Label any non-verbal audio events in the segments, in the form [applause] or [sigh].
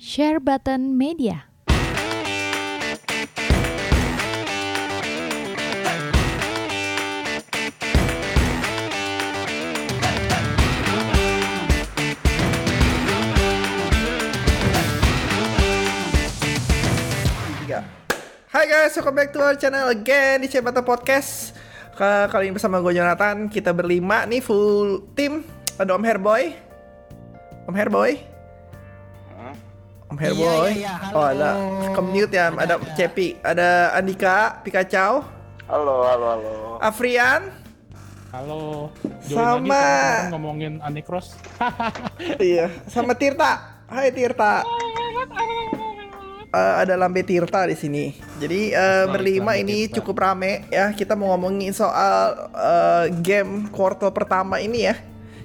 Share Button Media. Hai guys, welcome back to our channel again di Cebata Podcast. Ke- Kali ini bersama gue Jonathan, kita berlima nih full tim. Ada Om Herboy. Om Herboy. Om Iya, Herboy. iya, iya. Halo. Oh, ada commute ya, ada Ada, ada. Cepi, ada Andika, Pikacau, Halo, halo, halo. Afrian. Halo, join Sama. lagi kan ngomongin Anikros. [laughs] iya, sama Tirta. Hai Tirta. Eh, ada Lambe Tirta di sini. Jadi Baik, berlima Lambe ini Tirta. cukup rame ya. Kita mau ngomongin soal eh, game quarter pertama ini ya.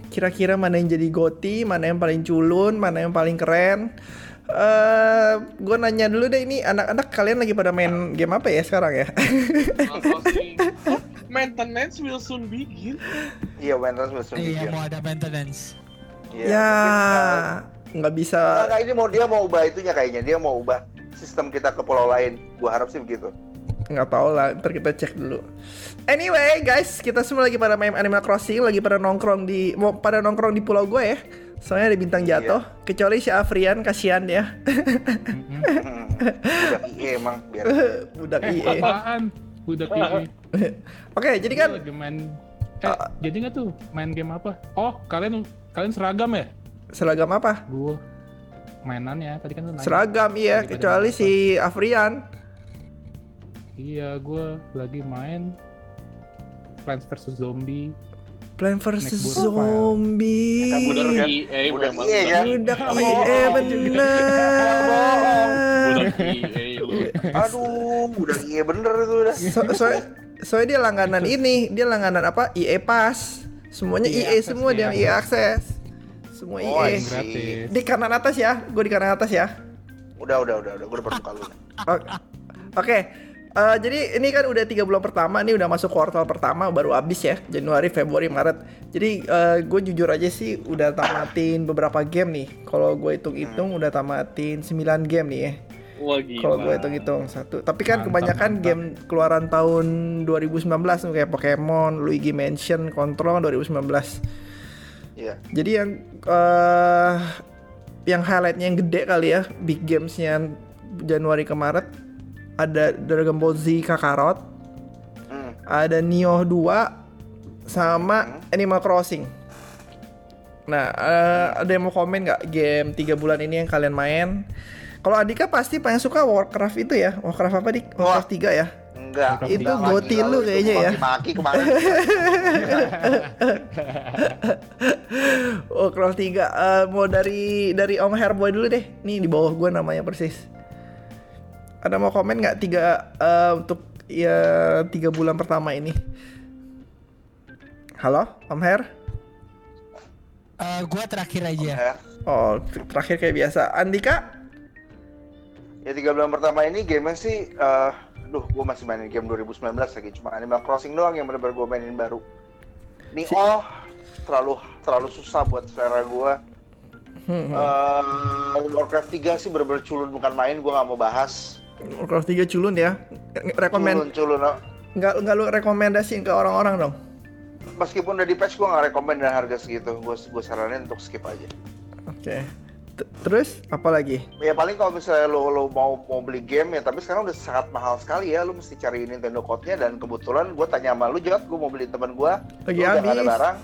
Kira-kira mana yang jadi goti, mana yang paling culun, mana yang paling keren. Eh, gue nanya dulu deh ini anak-anak kalian lagi pada main game apa ya sekarang ya? [laughs] Maintenance will soon begin. Iya, maintenance besok Iya bikin. mau ada maintenance. Iya, ya, mungkin, nggak uh, bisa. Enggak, ini mau dia mau ubah itunya kayaknya. Dia mau ubah sistem kita ke pulau lain. Gua harap sih begitu. nggak tahu lah ntar kita cek dulu anyway guys kita semua lagi pada main Animal Crossing lagi pada nongkrong di mau pada nongkrong di pulau gue ya soalnya ada bintang jatuh kecuali si Afrian kasihan ya Hmm. Udah IE emang biar. budak IE Apaan? Udah pilih. oke jadi kan lagi main eh, Ah. jadi nggak tuh main game apa? Oh, kalian kalian seragam ya? seragam apa Gua mainannya tadi kan lu nanya. seragam iya Lagi pada kecuali apa? si Afrian Iya, gua lagi main Plants vs Zombie. Plan vs Zombie kan? EA Udah memang. IE kan? budak Bohong. IE bener EA. Aduh, udah IE bener itu udah. so, soalnya, soalnya dia langganan ini dia langganan apa IE Pass semuanya Iya, IE akses semua dia dia. IE akses semua Oh, IE I see. Gratis. di kanan atas ya gue di kanan atas ya Udah, udah, udah, udah. Gua udah bersuka lu. oke Oke, eh, jadi ini kan udah tiga bulan pertama ini udah masuk kuartal pertama baru habis ya Januari Februari Maret jadi gue jujur aja sih udah tamatin beberapa game nih kalau gue hitung-hitung udah tamatin 9 game nih ya Wah gila. Kalau gue hitung-hitung satu. Tapi kan Mantap, kebanyakan mantap. game keluaran tahun 2019 tuh kayak Pokemon, Luigi Mansion, Control 2019. Iya. Jadi yang eh yang highlightnya yang gede kali ya, big gamesnya Januari ke Maret ada Dragon Ball Z Kakarot, Hmm. ada Nioh 2 sama Animal Crossing. Nah, eh, ada yang mau komen nggak game 3 bulan ini yang kalian main? Kalau Adika pasti paling suka Warcraft itu ya. Warcraft apa dik? Warcraft 3 ya. Enggak. Itu goti lu kayaknya ya. Maki-maki kemarin. [laughs] Warcraft 3 Eh, mau dari dari Om Herboy dulu deh. Nih di bawah gua namanya persis. Ada mau komen nggak tiga eh, untuk ya tiga bulan pertama ini? Halo, Om Her? Eh gua terakhir aja. Ya. Oh, terakhir kayak biasa. Andika? Ya tiga bulan pertama ini game sih, eh, duh, gue masih mainin game 2019 lagi, cuma Animal Crossing doang yang bener-bener gue mainin baru. Nih, oh, terlalu terlalu susah buat selera gue. Hmm, hmm. Eh, Warcraft 3 sih bener-bener culun bukan main, gue nggak mau bahas. Warcraft 3 culun ya. Rekomend Culun, culun. oh. nggak nggak lu rekomendasiin ke orang-orang dong. Meskipun udah di patch, gue nggak rekomend dan harga segitu. Gue gue saranin untuk skip aja. Oke. T- Terus apa lagi? Ya paling kalau misalnya lo, lo mau mau beli game ya, tapi sekarang udah sangat mahal sekali ya, lo mesti cari Nintendo Code-nya dan kebetulan gue tanya sama lu Jod, gue mau beli teman gue, Lagi udah nggak ada habis. barang,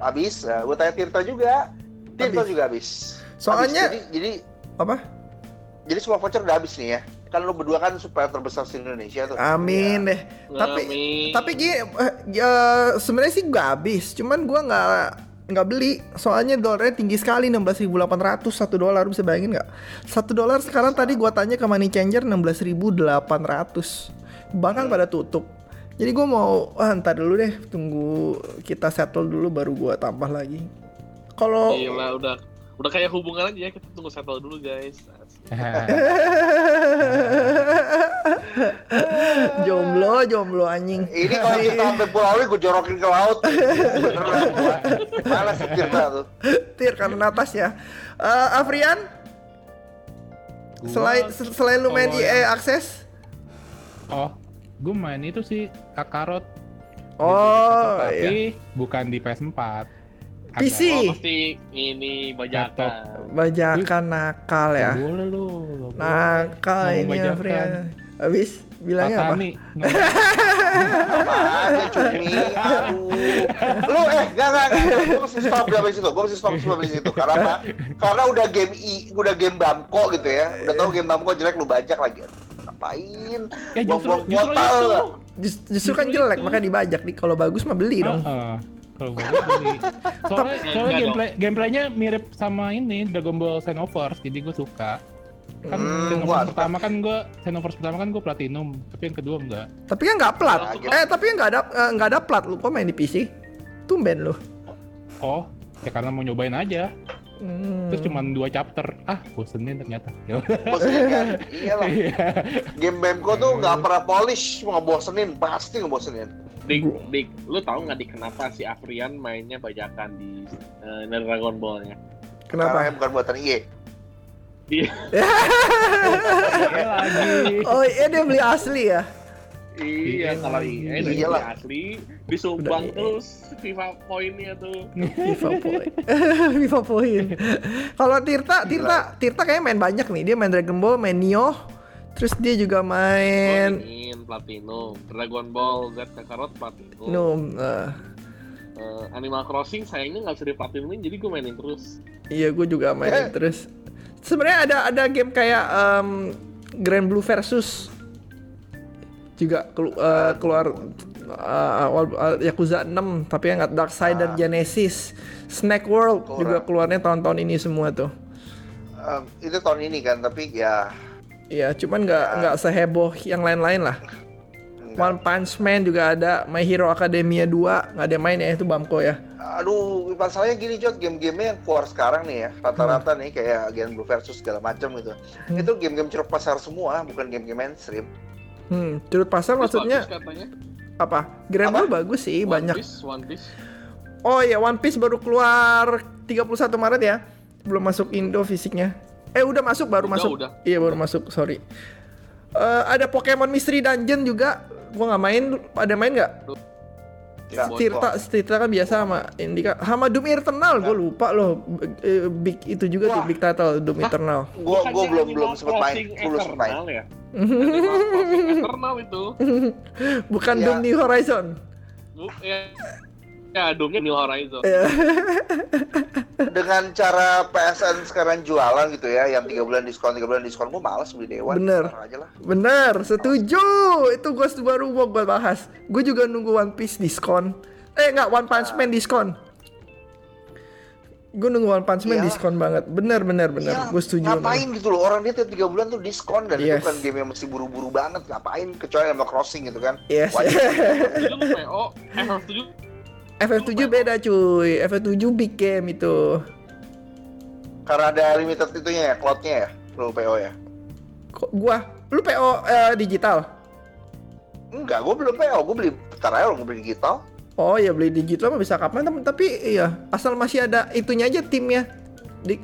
habis. Nah, gue tanya Tirta juga, Tirta Habis. juga habis. Soalnya- Habis. jadi jadi Apa? jadi semua voucher udah habis nih ya. Kan lo berdua kan supaya terbesar di Indonesia tuh. Amin Ya. deh. Tapi Amin. tapi gini eh, ya sebenarnya sih gak habis, cuman gua nggak nggak beli soalnya dolarnya tinggi sekali 16.800 satu dolar bisa bayangin nggak satu dolar sekarang tadi gua tanya ke money changer 16.800 bahkan Hmm. pada tutup jadi gua mau ah, ntar dulu deh tunggu kita settle dulu baru gua tambah lagi kalau Gila udah udah kayak hubungan aja ya kita tunggu settle dulu guys. [laughs] jomblo jomblo anjing Ini kalau kita sampai pulau ini gue jorokin ke laut. Beneran gua. Mana sih Tirta tuh? tir kanan atas ya Eh, Afrian Gua- Selain se- selain lu main EA Access? Oh, gue main itu sih Kakarot. Oh, tapi iya. bukan di PS4. Ada- PC. Oh, pasti ini bajakan. Bajakan nakal ya. Boleh lu. boleh. Nakal ini ya. Fria. Habis bilangnya apa? Aduh. Lu eh gak gak gak, gue mesti stop dari situ, gue mesti stop sampai di situ. Karena apa? Karena udah game i, udah game Bamko gitu ya. Udah tau game Bamko jelek lu bajak lagi. Ngapain? Ya justru, Buang-buang justru kuota itu. lu. Just- justru kan Justru jelek, itu. makanya dibajak nih. Kalau bagus mah beli dong. Heeh. Kalau gue beli. Soalnya, soalnya Enggak gameplay gameplaynya mirip sama ini Dragon Ball Xenoverse, jadi gue suka. Kan Hmm, gua- pertama kan gue Xenoverse pertama kan gue platinum, tapi yang kedua enggak. Tapi kan nggak plat. Nah, gitu. Eh, tapi nggak ada eh, nggak ada plat lu. Kok main di PC? Tumben lu. Oh, ya karena mau nyobain aja. Hmm. Terus cuma dua chapter. Ah, bosenin ternyata. Ya udah. Bosenin kan? Iyalah. Iya. [laughs] Game Bamko tuh nggak pernah polish, mau ngebosenin, pasti ngebosenin. Dik, Dik, lu tahu nggak Dik kenapa si Afrian mainnya bajakan di eh, Dragon Ball-nya? Karena Kenapa? bukan buatan IE. Iya, Iya lagi. [laughs] Oh iya dia beli asli ya. iya kalau iya itu Iyalah. asli disumbang Udah, iya. terus FIFA poinnya tuh. FIFA [laughs] Point. [laughs] FIFA Point. Kalau Tirta, Tirta, Tirta kayaknya main banyak nih. Dia main Dragon Ball, main Nioh. Terus dia juga main Main Platinum, Dragon Ball Z Kakarot Platinum. Num. eh, Eh, Animal Crossing sayangnya nggak bisa di platinumin jadi gue mainin terus. iya, gue juga main Eh. terus. Sebenarnya ada ada game kayak em, Grand Blue versus juga kelu- eh, keluar eh, awal eh, Yakuza 6 tapi yang nggak Dark Side dan Ah. Genesis. Snack World Kurang. juga keluarnya tahun-tahun ini semua tuh. Em, itu tahun ini kan, tapi ya Iya, cuman nggak Ya. nggak seheboh yang lain-lain lah. enggak. One Punch Man juga ada, My Hero Academia 2 nggak ada yang main ya itu Bamko ya. Aduh, masalahnya gini Jod, game-gamenya yang keluar sekarang nih ya, rata-rata Hmm. nih kayak Gen Blue versus segala macam gitu. Itu game-game ceruk pasar semua, bukan game-game mainstream. Hmm, curut pasar Terus maksudnya bagus apa? Grand? Blue bagus sih, One banyak. Piece, One Piece. Oh ya, One Piece baru keluar 31 Maret ya. Belum masuk Indo fisiknya. Eh udah masuk baru Udah, masuk. udah. Iya baru masuk, sorry. Eh, ada Pokemon Mystery Dungeon juga. Gua nggak main, ada main nggak? Tirta, Tirta kan biasa sama Indika. Sama Doom Eternal, gue lupa loh. Eh, Big itu juga tuh Wah. big title Doom Eternal. Gua Bukannya gua belum belum sempet main, belum sempet main. Eternal ya? Eternal itu. [laughs] Bukan Iya. Doom New Horizon. Bu, ya, ya Doomnya New Horizon. Iya. Dengan cara PSN sekarang jualan gitu ya, yang tiga bulan diskon, tiga bulan diskon, gua males beli Dewan. Bener. Ntar aja lah. Bener, setuju. Itu gue baru mau gue bahas. Gue juga nunggu One Piece diskon. Eh nggak One Punch Man diskon. Gue nunggu One Punch Man Iya. diskon banget. Bener bener bener. Ya, gue setuju. Ngapain gitu loh, orang dia tiap tiga bulan tuh diskon dan Yes. itu kan game yang mesti buru-buru banget. Ngapain kecuali sama crossing gitu kan? Yes. Wajib. PO, FF7 FF7 beda cuy. FF7 big game itu. Karena ada limited itunya ya, cloudnya ya, lu PO ya. Kok gua lu PO eh, digital? Enggak, gua belum PO, gua beli bentar aja gua beli digital. Oh ya beli digital mah bisa kapan tapi iya asal masih ada itunya aja timnya. Di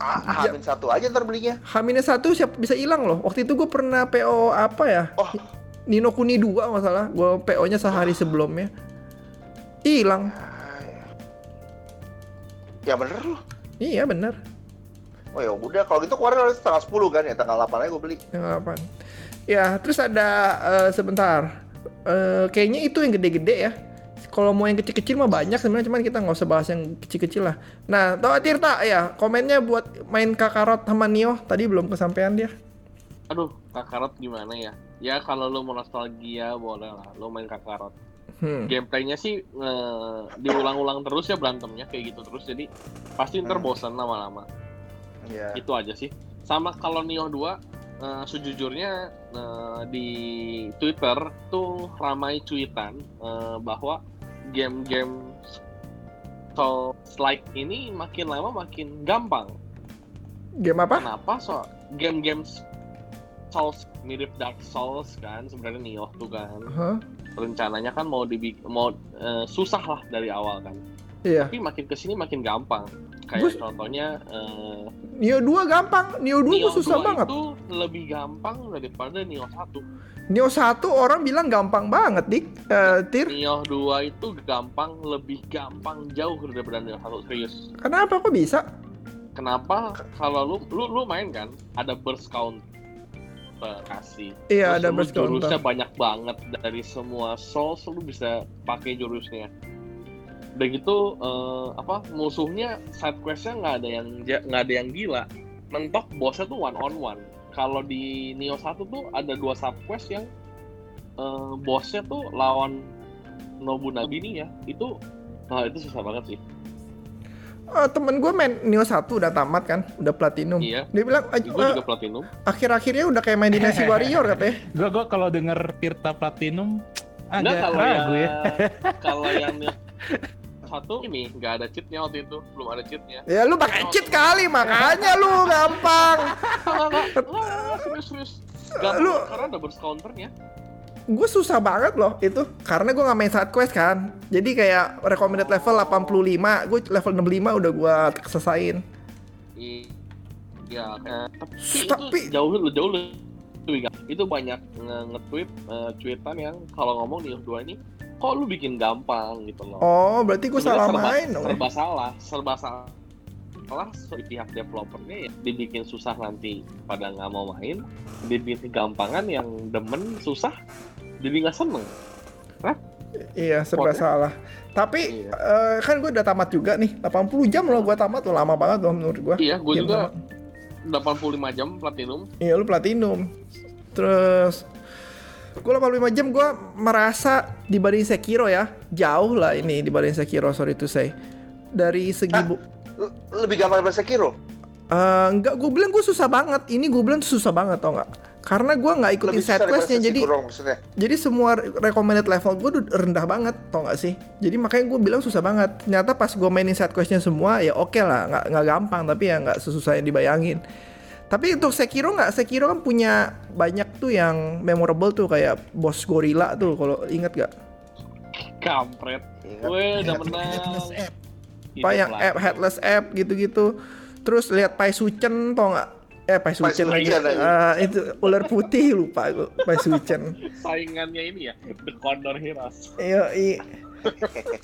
Ah, Ya. Hamin satu aja ntar belinya. H satu siap bisa hilang loh. Waktu itu gue pernah PO apa ya? Oh, Nino Kuni 2 masalah. Gue PO-nya sehari sebelumnya. Hilang. ya bener lu. Iya bener. Oh ya udah, kalau gitu kemarin harus tanggal 10 kan ya, tanggal 8 aja gua beli. Yang apa? Ya terus ada eh, sebentar. Eh, kayaknya itu yang gede-gede ya. Kalau mau yang kecil-kecil mah banyak sebenarnya cuman kita nggak usah bahas yang kecil-kecil lah. Nah, tahu Tirta ya, komennya buat main Kakarot sama Nio tadi belum kesampaian dia. Aduh, Kakarot gimana ya? Ya kalau lu mau nostalgia boleh lah, lu main Kakarot. Hmm. Gameplaynya sih eh, diulang-ulang terus ya berantemnya kayak gitu terus jadi pasti ntar Hmm. bosan lama-lama. Iya. Itu aja sih. Sama kalau Nioh 2 eh, sejujurnya eh, di Twitter tuh ramai cuitan eh, bahwa game-game Souls like ini makin lama makin gampang. Game apa? Kenapa? So game-game Souls mirip Dark Souls kan sebenarnya Nioh tuh kan. Hah? Rencananya kan mau dibik mau eh, susah lah dari awal kan Iya. tapi makin ke sini makin gampang. Kayak contohnya eh, Neo 2 gampang, Neo 2 Neo gue susah 2 banget. itu lebih gampang daripada Neo 1. Neo 1 orang bilang gampang banget, Dik. Eh, Tir. Neo 2 itu gampang, lebih gampang jauh daripada Neo 1 serius. Kenapa kok bisa? Kenapa? Kalau lu lu lu main kan ada burst count kasih. Iya, Terus ada lu burst counter. Jurusnya banyak banget dari semua souls lu bisa pakai jurusnya. Udah gitu eh, apa musuhnya side questnya nggak ada yang nggak ada yang gila. Mentok bosnya tuh one on one. Kalau di Neo 1 tuh ada dua sub quest yang eh, bosnya tuh lawan Nobunagini ya. Itu nah itu susah banget sih. Eh, temen gue main Neo 1 udah tamat kan, udah platinum. Iya. Dia bilang "Aj- Gue eh, juga platinum. akhir-akhirnya udah kayak main Dynasty Warrior katanya. Gue gue kalau denger Tirta Platinum Enggak agak kalau ragu ya. [laughs] kalau yang satu ini nggak ada cheatnya waktu itu belum ada cheatnya Ya lu pakai cheat kali makanya lu gampang. Wah, serius serius Lu- karena ada burst counternya Gue susah banget loh itu karena gue nggak main side quest kan. Jadi kayak recommended level 85, gue level 65 udah gue selesain. iya kayak- tapi, Tapi- itu jauh lu jauh lebih itu banyak nge- nge-tweet eh, tweetan yang kalau ngomong di dua ini kok lu bikin gampang gitu loh Oh, berarti gue salah serba, main dong. serba salah serba salah salah si pihak developernya ya dibikin susah nanti pada nggak mau main dibikin gampangan yang demen susah jadi nggak seneng Iya, serba salah. Tapi Iya. eh, kan gue udah tamat juga nih. 80 jam loh gue tamat tuh lama banget loh menurut gue. iya gue juga 85 jam platinum Iya lu platinum. Terus gue 85 jam gue merasa dibanding Sekiro ya jauh lah ini dibanding Sekiro sorry to say. Dari segi Hah? bu- lebih gampang daripada Sekiro. Eh, enggak gue bilang gue susah banget. Ini gue bilang susah banget tau nggak? Karena gue nggak ikutin daripada questnya jadi maksudnya. jadi semua recommended level gue udah rendah banget tau gak sih? Jadi makanya gue bilang susah banget. Ternyata pas gue mainin side questnya semua ya oke lah nggak nggak gampang tapi ya nggak sesusah yang dibayangin. Tapi untuk Sekiro nggak Sekiro kan punya banyak tuh yang memorable tuh kayak boss gorilla tuh kalau inget gak kampret. Gue udah menang. Apa yang app headless app gitu-gitu. Terus lihat Pai Suchen tau nggak eh Pai Suchen lagi. Eh, itu ular putih lupa gue Pai Suchen saingannya ini ya The Condor Heroes Iya, i-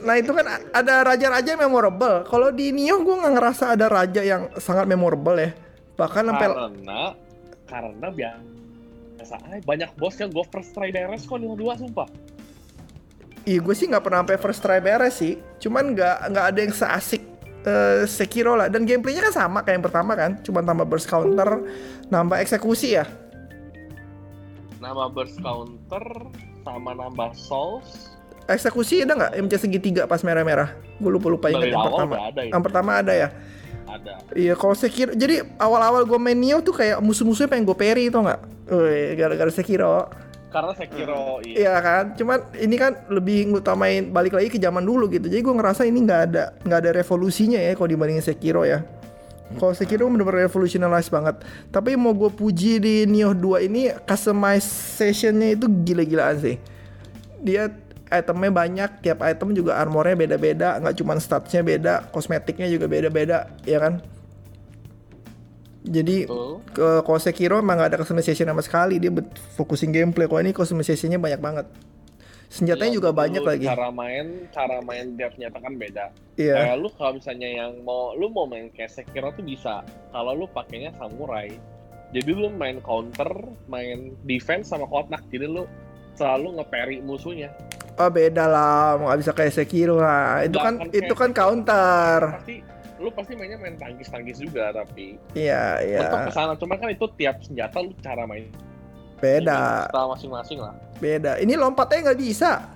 Nah itu kan ada raja-raja yang memorable. Kalau di Nioh gue nggak ngerasa ada raja yang sangat memorable ya. Bahkan sampai karena karena biasa aja banyak bos yang gue first try beres kok 52 sumpah Iya gue sih nggak pernah sampai first try beres sih. Cuman nggak nggak ada yang seasik eh, Sekiro lah. Dan gameplaynya kan sama kayak yang pertama kan. Cuman tambah burst counter, nambah eksekusi ya. nama burst counter sama nambah souls Eksekusi ada nggak MC segitiga pas merah-merah? Gue lupa lupa ingat yang pertama. ada Yang pertama ada ya. ada Iya kalau Sekiro. Jadi awal-awal gue main Nioh tuh kayak musuh-musuhnya pengen gue parry tau nggak? Gara-gara Sekiro. Karena Sekiro iya. Iya kan, cuman ini kan lebih ngutamain balik lagi ke zaman dulu gitu. Jadi gue ngerasa ini nggak ada nggak ada revolusinya ya kalau dibandingin Sekiro ya. Kalau Sekiro bener-bener revolutionalize banget. Tapi mau gue puji di Nioh 2 ini customization-nya itu gila-gilaan sih. Dia itemnya banyak, tiap item juga armornya beda-beda, nggak cuma statsnya beda, kosmetiknya juga beda-beda, ya kan? Jadi Betul. ke kalau Sekiro emang gak ada customization sama sekali dia fokusin gameplay. Kalau ini customizationnya banyak banget. Senjatanya Iya, juga betul. banyak lagi. Cara main cara main dia ternyata kan beda. Iya. Kayak lu kalau misalnya yang mau lu mau main kayak Sekiro tuh bisa. Kalau lu pakainya samurai. Jadi lu main counter main defense sama kotak. Jadi lu selalu nge-parry musuhnya. Oh beda lah. Nggak bisa kayak Sekiro lah. Itu Nggak kan itu kan counter. Pasti lu pasti mainnya main tangkis-tangkis juga tapi iya untuk iya ke sana cuma kan itu tiap senjata lu cara main. Beda. Style masing-masing lah. Beda. Ini lompatnya nggak bisa.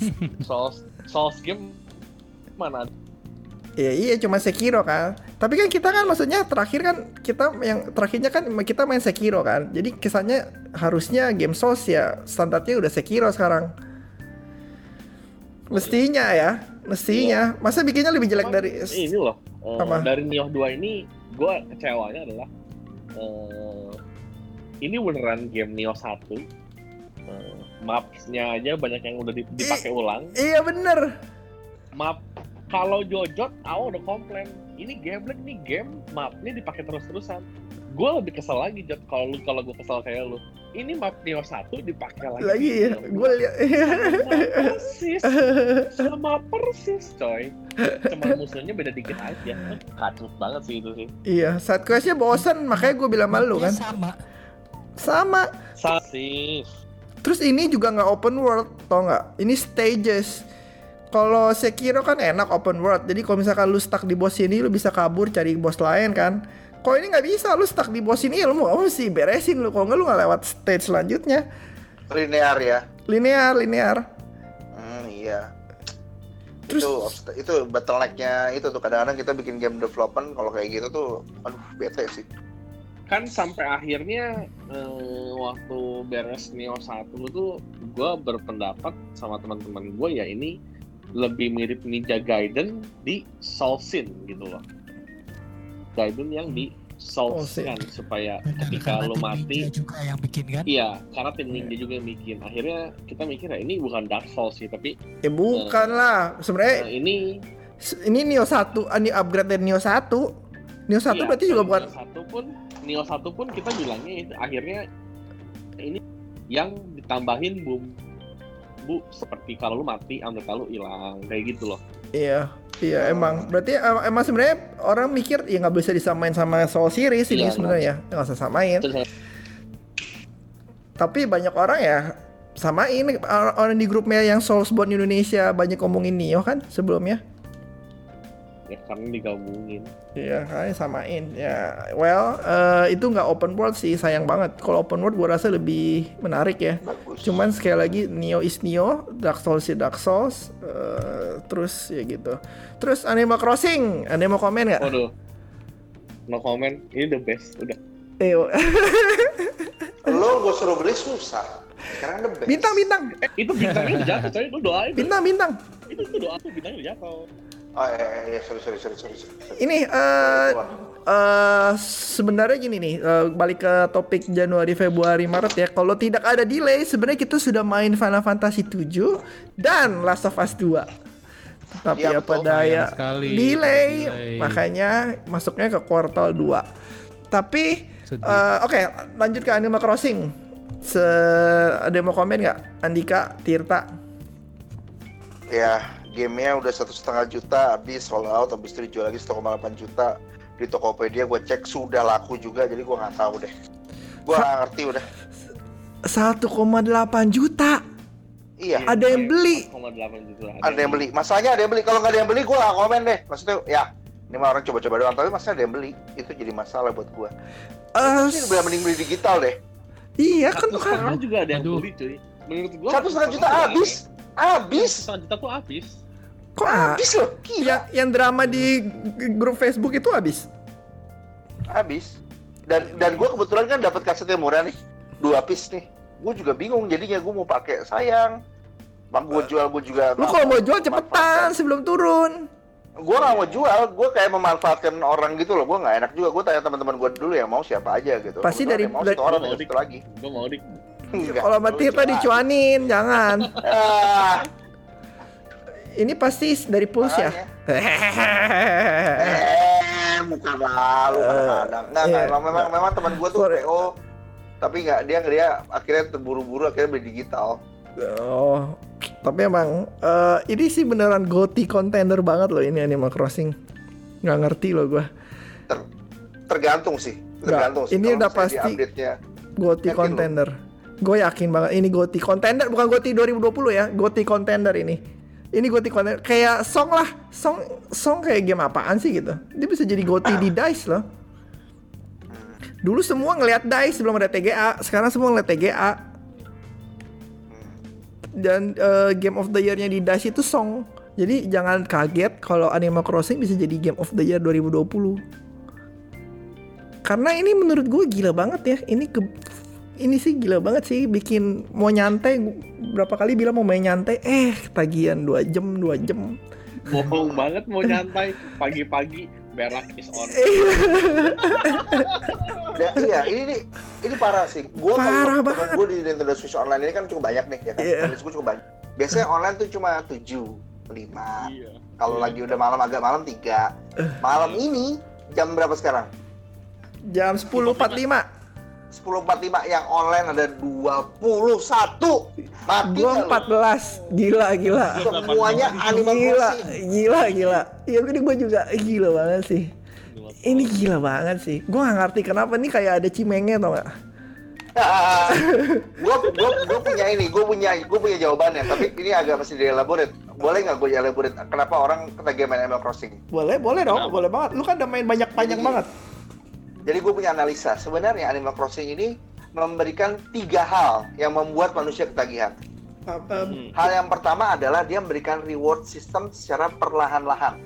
[laughs] Souls Souls game mana Iya iya cuma Sekiro kan. Tapi kan kita kan maksudnya terakhir kan kita yang terakhirnya kan kita main Sekiro kan. Jadi kesannya harusnya game Souls ya standarnya udah Sekiro sekarang. Mestinya ya, mestinya. Masa bikinnya lebih jelek Cuman dari ini loh Apa? dari Nioh 2 ini gue kecewanya adalah eh, ini beneran game Nioh 1 eh, mapsnya aja banyak yang udah di- dipakai ulang Iya bener. map kalau Jojot, awal udah komplain. Ini gameplay, nih game mapnya dipakai terus-terusan. Gue lebih kesel lagi Jot kalau lu kalau gue kesel kayak lu. Ini map Neo 1 dipakai lagi. Lagi ya, gue lihat. sama persis, sama persis coy. Cuma musuhnya beda dikit aja. Kacau banget sih itu sih. iya, side questnya bosen, makanya gue bilang sama lu Dia kan. sama. Sama. Sasis. Terus ini juga nggak open world, tau nggak? Ini stages. Kalau Sekiro kan enak open world. Jadi kalau misalkan lu stuck di bos ini, lu bisa kabur cari bos lain kan. Kalau ini nggak bisa, lu stuck di bos ini, lu mau apa sih beresin lu. Kalau nggak lu nggak lewat stage selanjutnya. Linear ya. Linear, linear. Hmm, iya. Terus- itu itu bottlenecknya itu tuh kadang-kadang kita bikin game development kalau kayak gitu tuh aduh bete sih kan sampai akhirnya eh, waktu beres Neo 1 tuh gue berpendapat sama teman-teman gue ya ini lebih mirip Ninja Gaiden di Soulsin gitu loh Gaiden yang di Soulsin supaya Benar, ketika karena lo mati juga yang bikin kan. iya karena tim Ninja juga yang bikin akhirnya kita mikir ya ini bukan Dark Souls sih tapi Ya bukan lah. Sebenarnya eh, ini ini Neo 1, ini upgrade dari Neo 1. Neo 1 iya, berarti juga Neo bukan 1 pun Neo 1 pun kita bilangnya itu akhirnya ini yang ditambahin bumbu seperti kalau lu mati anggota lu hilang kayak gitu loh Iya, iya emang. Berarti em- emang sebenarnya orang mikir ya nggak bisa disamain sama Soul Series ini Iya, sebenarnya, nggak usah samain. Terus Tapi banyak orang ya samain orang orang di grupnya yang Soulsborne Indonesia banyak ngomongin Nio kan sebelumnya. Ya karena digabungin Iya, kalian samain. Ya, well, eh, itu nggak open world sih, sayang banget. Kalau open world gua rasa lebih menarik ya. bagus Cuman sekali lagi Neo is Neo, Dark Souls is Dark Souls, eh, terus ya gitu. Terus Animal Crossing, ada mau komen nggak? waduh no comment ini the best udah Eh, [laughs] lo gue suruh beli susah sekarang the best bintang bintang, eh itu bintangnya udah jatuh coy lu doain bintang bintang. itu tuh doa tuh bintangnya udah jatuh oh iya iya, iya sorry sorry sorry sorry, sorry. Ini eh eh, sebenarnya gini nih, eh, balik ke topik Januari, Februari, Maret ya. Kalau tidak ada delay, sebenarnya kita sudah main Final Fantasy 7 dan Last of Us 2. Tapi Iya, apa daya sekali. delay, Delay. makanya masuknya ke kuartal 2. Tapi Sedih. eh, oke, lanjut ke Animal Crossing. Se ada yang mau komen nggak? Andika, Tirta. ya gamenya udah satu setengah juta habis sold out habis itu dijual lagi 1,8 juta. Di Tokopedia gue cek sudah laku juga jadi gue nggak tahu deh. Gue nggak ngerti udah. 1,8 juta. iya. Ada yang beli. 0,8 juta. Ada yang beli. Masalahnya ada yang beli? Kalau nggak ada yang beli gue nggak komen deh. Maksudnya ya ini mah orang coba-coba doang tapi masalahnya ada yang beli? Itu jadi masalah buat gue Eh, ini udah mending beli digital deh. Iya kan satu kan juga ada yang Aduh. beli cuy. Menurut gua satu setengah juta tuh habis. habis. Satu setengah juta tuh habis kok ah, habis loh gila. Yang yang drama di grup Facebook itu habis? Habis. Dan dan gue kebetulan kan dapat kaset yang murah nih. Dua piece nih. Gue juga bingung jadinya gue mau pakai sayang. Bang gue jual gue juga lu kalau mau jual cepetan sebelum turun. Gue gak mau jual gue kayak memanfaatkan orang gitu loh. Gue nggak enak juga. Gue tanya teman-teman gue dulu yang mau siapa aja gitu. Pasti dari- yang mau dari- satu orang Mau yang satu lagi. gua mau di Enggak, kalau Tirta jual. dicuanin jangan. [laughs] Ah, ini pasti dari Pulse ya? Eh bukan malu kadang-kadang. Nggak iya. nggak memang memang, memang teman gue tuh. PO tapi nggak dia dia akhirnya terburu-buru akhirnya beli digital. Oh tapi emang eh, ini sih beneran goti contender banget loh ini Animal Crossing. Nggak ngerti loh gua. Ter- tergantung sih tergantung sih. ini udah pasti- goti contender gue yakin banget ini goti contender bukan goti 2020 ya goti contender ini ini goti contender kayak song lah. Song song kayak game apaan sih gitu? Dia bisa jadi goti di dice loh. Dulu semua ngelihat dice sebelum ada TGA sekarang semua ngeliat TGA dan eh, game of the year-nya di dice itu song. Jadi jangan kaget kalau Animal Crossing bisa jadi game of the year 2020 karena ini menurut gue gila banget ya. Ini ke ini sih gila banget sih bikin mau nyantai berapa kali bilang mau main nyantai eh tagihan dua jam dua jam bohong banget mau nyantai pagi-pagi berak is on [laughs] Ya, iya, ini nih, ini parah sih. Gua Parah banget. Gue di Nintendo Switch Online ini kan cukup banyak nih, ya kan? Iya. Nintendo Switch cukup banyak. Biasanya online tuh cuma 7, 5, iya Kalau Iya. lagi udah malam agak malam tiga. Malam ini jam berapa sekarang? Jam 10.45. 10.45 yang online ada 21. Mati Gua? 14. Gila, gila. Semuanya Animal Gila, Crossing. gila, gila. Iya, ini gue juga gila banget sih. Ini gila banget sih. Gue gak ngerti kenapa nih kayak ada cimengnya tau gak? gue [laughs] gue gue punya ini, gue punya gue punya jawabannya. Tapi ini agak masih dielaborate. Boleh nggak gue elaborate? Kenapa orang ketagihan main Animal Crossing? Boleh, boleh dong, Kenapa? boleh banget. Lu kan udah main banyak panjang banget. Jadi gue punya analisa. Sebenarnya Animal Crossing ini memberikan tiga hal yang membuat manusia ketagihan. Apa- Hmm. Hal yang pertama adalah dia memberikan reward system secara perlahan-lahan.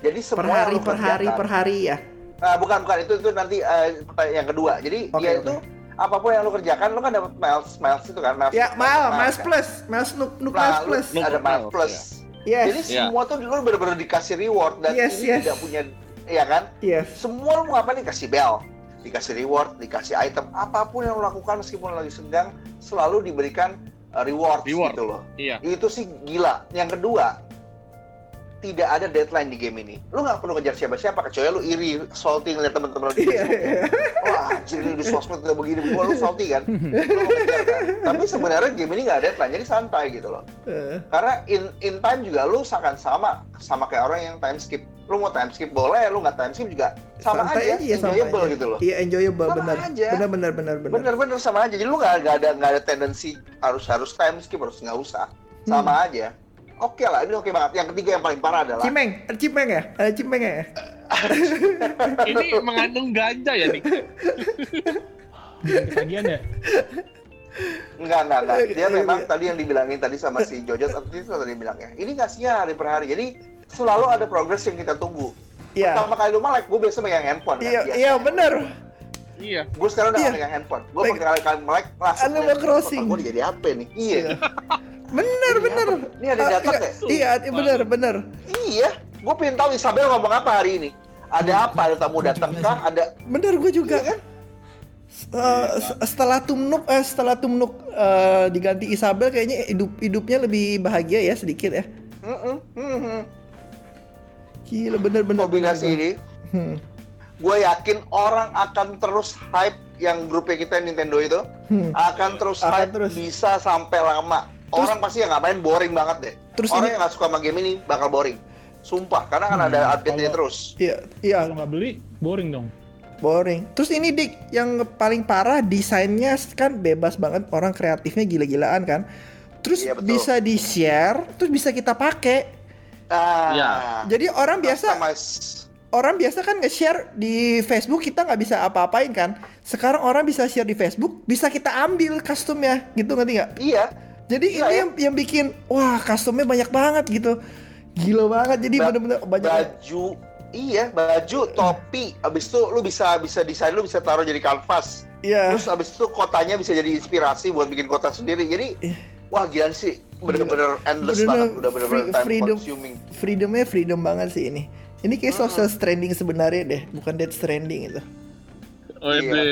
Jadi Per semua hari, yang lu per hari, per hari ya. Nah, bukan bukan itu itu nanti eh, yang kedua. Jadi Oke, dia oke. itu apa pun yang lu kerjakan lu kan dapat miles miles itu kan miles. Ya, miles Miles kan. Plus, Miles Nuk, Nuk Nah, Miles lu Plus. Ada miles plus. Yes, Jadi Iya. semua tuh lu benar-benar dikasih reward dan Yes, ini yes. tidak punya ya kan? yes. Semua lu mau apa nih kasih bel, dikasih reward, dikasih item, apa pun yang lu lakukan meskipun lagi sedang selalu diberikan uh, reward, Reward. gitu loh. Iya. Itu sih gila. Yang kedua, tidak ada deadline di game ini. Lu nggak perlu ngejar siapa-siapa kecuali lu iri, salty ngeliat temen-temen lu di Iya, Facebook. iya. Wah, anjir ini di sosmed udah begini, gua lu salty kan? Lu ngejar kan? Tapi sebenarnya game ini nggak ada deadline, jadi santai gitu loh. Eh, Karena in in time juga lu akan sama sama kayak orang yang time skip. Lu mau time skip boleh, lu nggak time skip juga sama santai aja, aja, sama enjoyable aja. gitu loh. Iya, enjoyable Sama benar. aja. Benar, benar, benar, benar. Bener-bener sama aja. Jadi lu nggak nggak ada nggak ada tendensi harus harus time skip harus nggak usah. Sama Hmm. aja. Oke lah, ini oke banget. Yang ketiga yang paling parah adalah Cimeng, ada cimeng ya? Ada cimeng ya? [laughs] Ini mengandung ganja ya nih. Ketagihan ya? Enggak, enggak, enggak. Dia Iya, memang iya. tadi yang dibilangin tadi sama si Jojo tadi itu tadi bilangnya. Ini ngasihnya hari per hari. Jadi selalu ada progres yang kita tunggu. Iya. Pertama kali lu melek, gue biasa megang handphone. Iya, biasa. iya benar. Iya. Gue sekarang udah Iya. nggak megang handphone. Gue Meg- pertama kali melek langsung. Animal Crossing. Gue jadi apa nih? Iya. Benar, Ini benar. apa? Ini ada Ah, data iya? Iya, benar, benar. Iya. Gue pengen tahu Isabel ngomong apa hari ini. Ada apa? Ada tamu datang kah? Ada Benar gue juga Iya kan? Eh, se- setelah Tumnuk eh setelah Tumnuk eh, diganti Isabel kayaknya hidup hidupnya lebih bahagia ya sedikit ya. Mm-mm, mm-mm. Gila bener-bener. kombinasi ini. Hmm. Gue yakin orang akan terus hype yang grupnya kita Nintendo itu Hmm. akan terus Akan hype terus. bisa sampai lama. Terus- orang pasti yang nggak main boring banget deh. Terus orang ini- yang nggak suka sama game ini bakal boring. Sumpah, karena ada Hmm, update-nya kalau- terus. Iya, iya Kalau nggak beli, boring dong. boring. Terus ini Dik, yang paling parah desainnya kan bebas banget, orang kreatifnya gila-gilaan kan. Terus Iya, betul. bisa di-share, terus bisa kita pakai. Ah, Iya. Jadi orang biasa customize. orang biasa kan nge-share di Facebook kita nggak bisa apa-apain kan. Sekarang orang bisa share di Facebook, bisa kita ambil customnya, gitu ngerti nggak? Iya, Jadi Iya, ini ya. yang, yang bikin wah customnya banyak banget gitu. Gila banget. Jadi Ba- bener-bener banyak. baju iya baju topi abis itu lu bisa bisa desain lu bisa taruh jadi kanvas Iya. terus abis itu kotanya bisa jadi inspirasi buat bikin kota sendiri jadi Iya. wah gila sih bener-bener endless Bener-bener banget udah bener-bener free- time freedom. consuming Freedomnya freedom banget sih ini. Ini kayak social stranding sebenarnya deh, bukan dead stranding itu. Wede.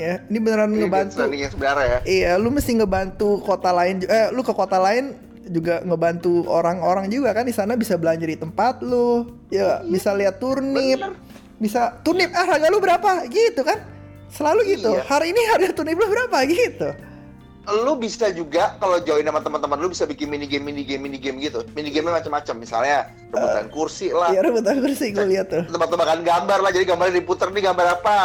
Ya, ini beneran Ini ngebantu. sebenarnya ya Iya, lu mesti ngebantu kota lain. Eh, lu ke kota lain juga ngebantu orang-orang juga kan di sana bisa belanja di tempat lu. Ya, bisa lihat turnip. Bener. Bisa turnip ah harga lu berapa? Gitu kan? Selalu gitu. Iya. Hari ini harga turnip lu berapa gitu. Lu bisa juga kalau join sama teman-teman lu bisa bikin mini game mini game mini game gitu mini game macam-macam misalnya rebutan kursi lah Iya, rebutan kursi gue lihat tuh. tebak-tebakan gambar lah jadi gambarnya diputer nih gambar apa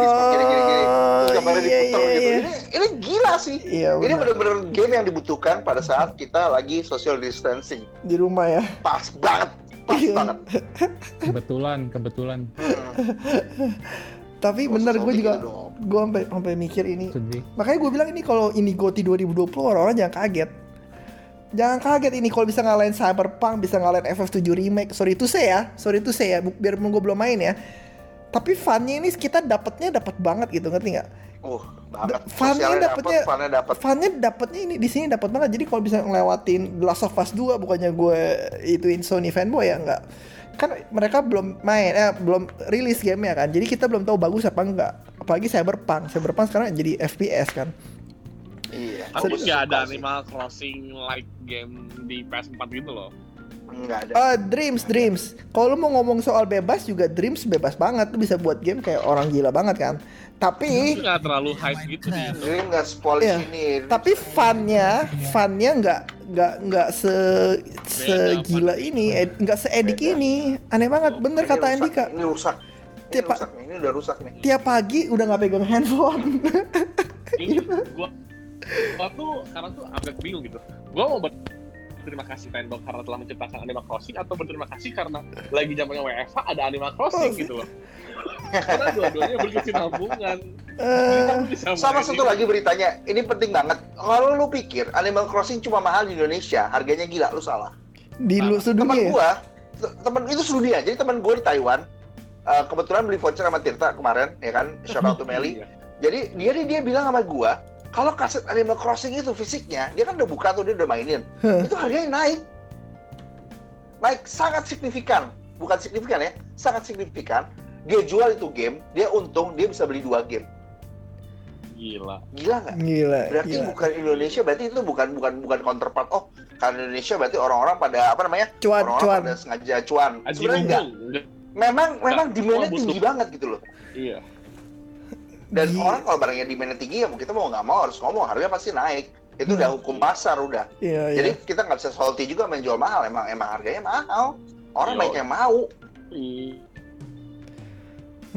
Discord gini gini gambarnya iya, diputer iya, gitu iya. ini ini gila sih Iya, ini benar. bener-bener game yang dibutuhkan pada saat kita lagi social distancing Di rumah ya. pas banget pas Iya. banget Kebetulan, kebetulan. Hmm. Tapi Oh, bener gue seperti juga itu dong. Gue sampai sampai mikir ini. Sedih. Makanya gue bilang ini kalau ini GOTY 2020 orang-orang jangan kaget. Jangan kaget ini kalau bisa ngalahin Cyberpunk, bisa ngalahin FF7 remake. Sorry itu saya ya, sorry itu saya bu- biar gue belum main ya. Tapi funnya ini kita dapetnya dapat banget gitu ngerti nggak? uh banget Funnya dapet, funnya dapet funnya dapetnya ini di sini dapat banget. Jadi kalau bisa ngelewatin The Last of Us 2 bukannya gue ituin Sony fanboy ya nggak? Kan mereka belum main, eh belum rilis game ya kan. Jadi kita belum tahu bagus apa enggak. Apalagi Cyberpunk. Cyberpunk sekarang jadi FPS kan. iya Tapi Gua nggak ada. Animal Crossing like game di PS4 gitu loh. Nggak ada. Ah, Dreams, Dreams. Kalau lu mau ngomong soal bebas juga Dreams bebas banget. Lu bisa buat game kayak orang gila banget kan. Tapi nggak terlalu hype gitu di Indo. Dream nggak sepolish Iya. ini. tapi funnya, funnya nggak nggak nggak se segila ini, ed- nggak seedik ini. Aneh banget, bener Ini kata rusak, Andika. Ini rusak. Ini Tiap- rusak nih. Ini udah rusak nih. Tiap pagi udah nggak pegang handphone. [laughs] Ini gua gua tuh sekarang tuh agak bingung gitu. Gua mau berterima kasih Nintendo karena telah menciptakan Animal Crossing atau berterima kasih karena lagi zamannya WFH ada Animal Crossing Oh, gitu loh. karena dua-duanya berkesinambungan. Eh, Sama satu lagi beritanya, ini penting banget. Kalau lu pikir Animal Crossing cuma mahal di Indonesia, harganya gila, lu salah. Di lu Teman sedunia. ya? gua, te- teman itu sedunia. Jadi teman gua di Taiwan, eh, kebetulan beli voucher sama Tirta kemarin, ya kan? Shout out to [laughs] Meli. Iya. Jadi dia dia bilang sama gua, kalau kaset Animal Crossing itu fisiknya, dia kan udah buka tuh dia udah mainin, itu harganya naik, naik sangat signifikan, bukan signifikan ya, sangat signifikan. Dia jual itu game, dia untung dia bisa beli dua game. Gila. Gila nggak? Gila, Berarti gila. bukan Indonesia, berarti itu bukan bukan bukan counterpart. Oh, karena Indonesia berarti orang-orang pada apa namanya? Cuan, orang-orang cuan. pada sengaja cuan. Sebenarnya enggak. Memang memang Nggak, demand-nya tinggi banget gitu loh. Iya. Dan Iya. orang kalau barangnya demand tinggi ya kita mau nggak mau harus ngomong harganya pasti naik. Itu udah hukum pasar udah. Iya, Jadi iya. kita nggak bisa salty juga menjual mahal. Emang emang harganya mahal. Orang Iya. banyak yang mau. Iya.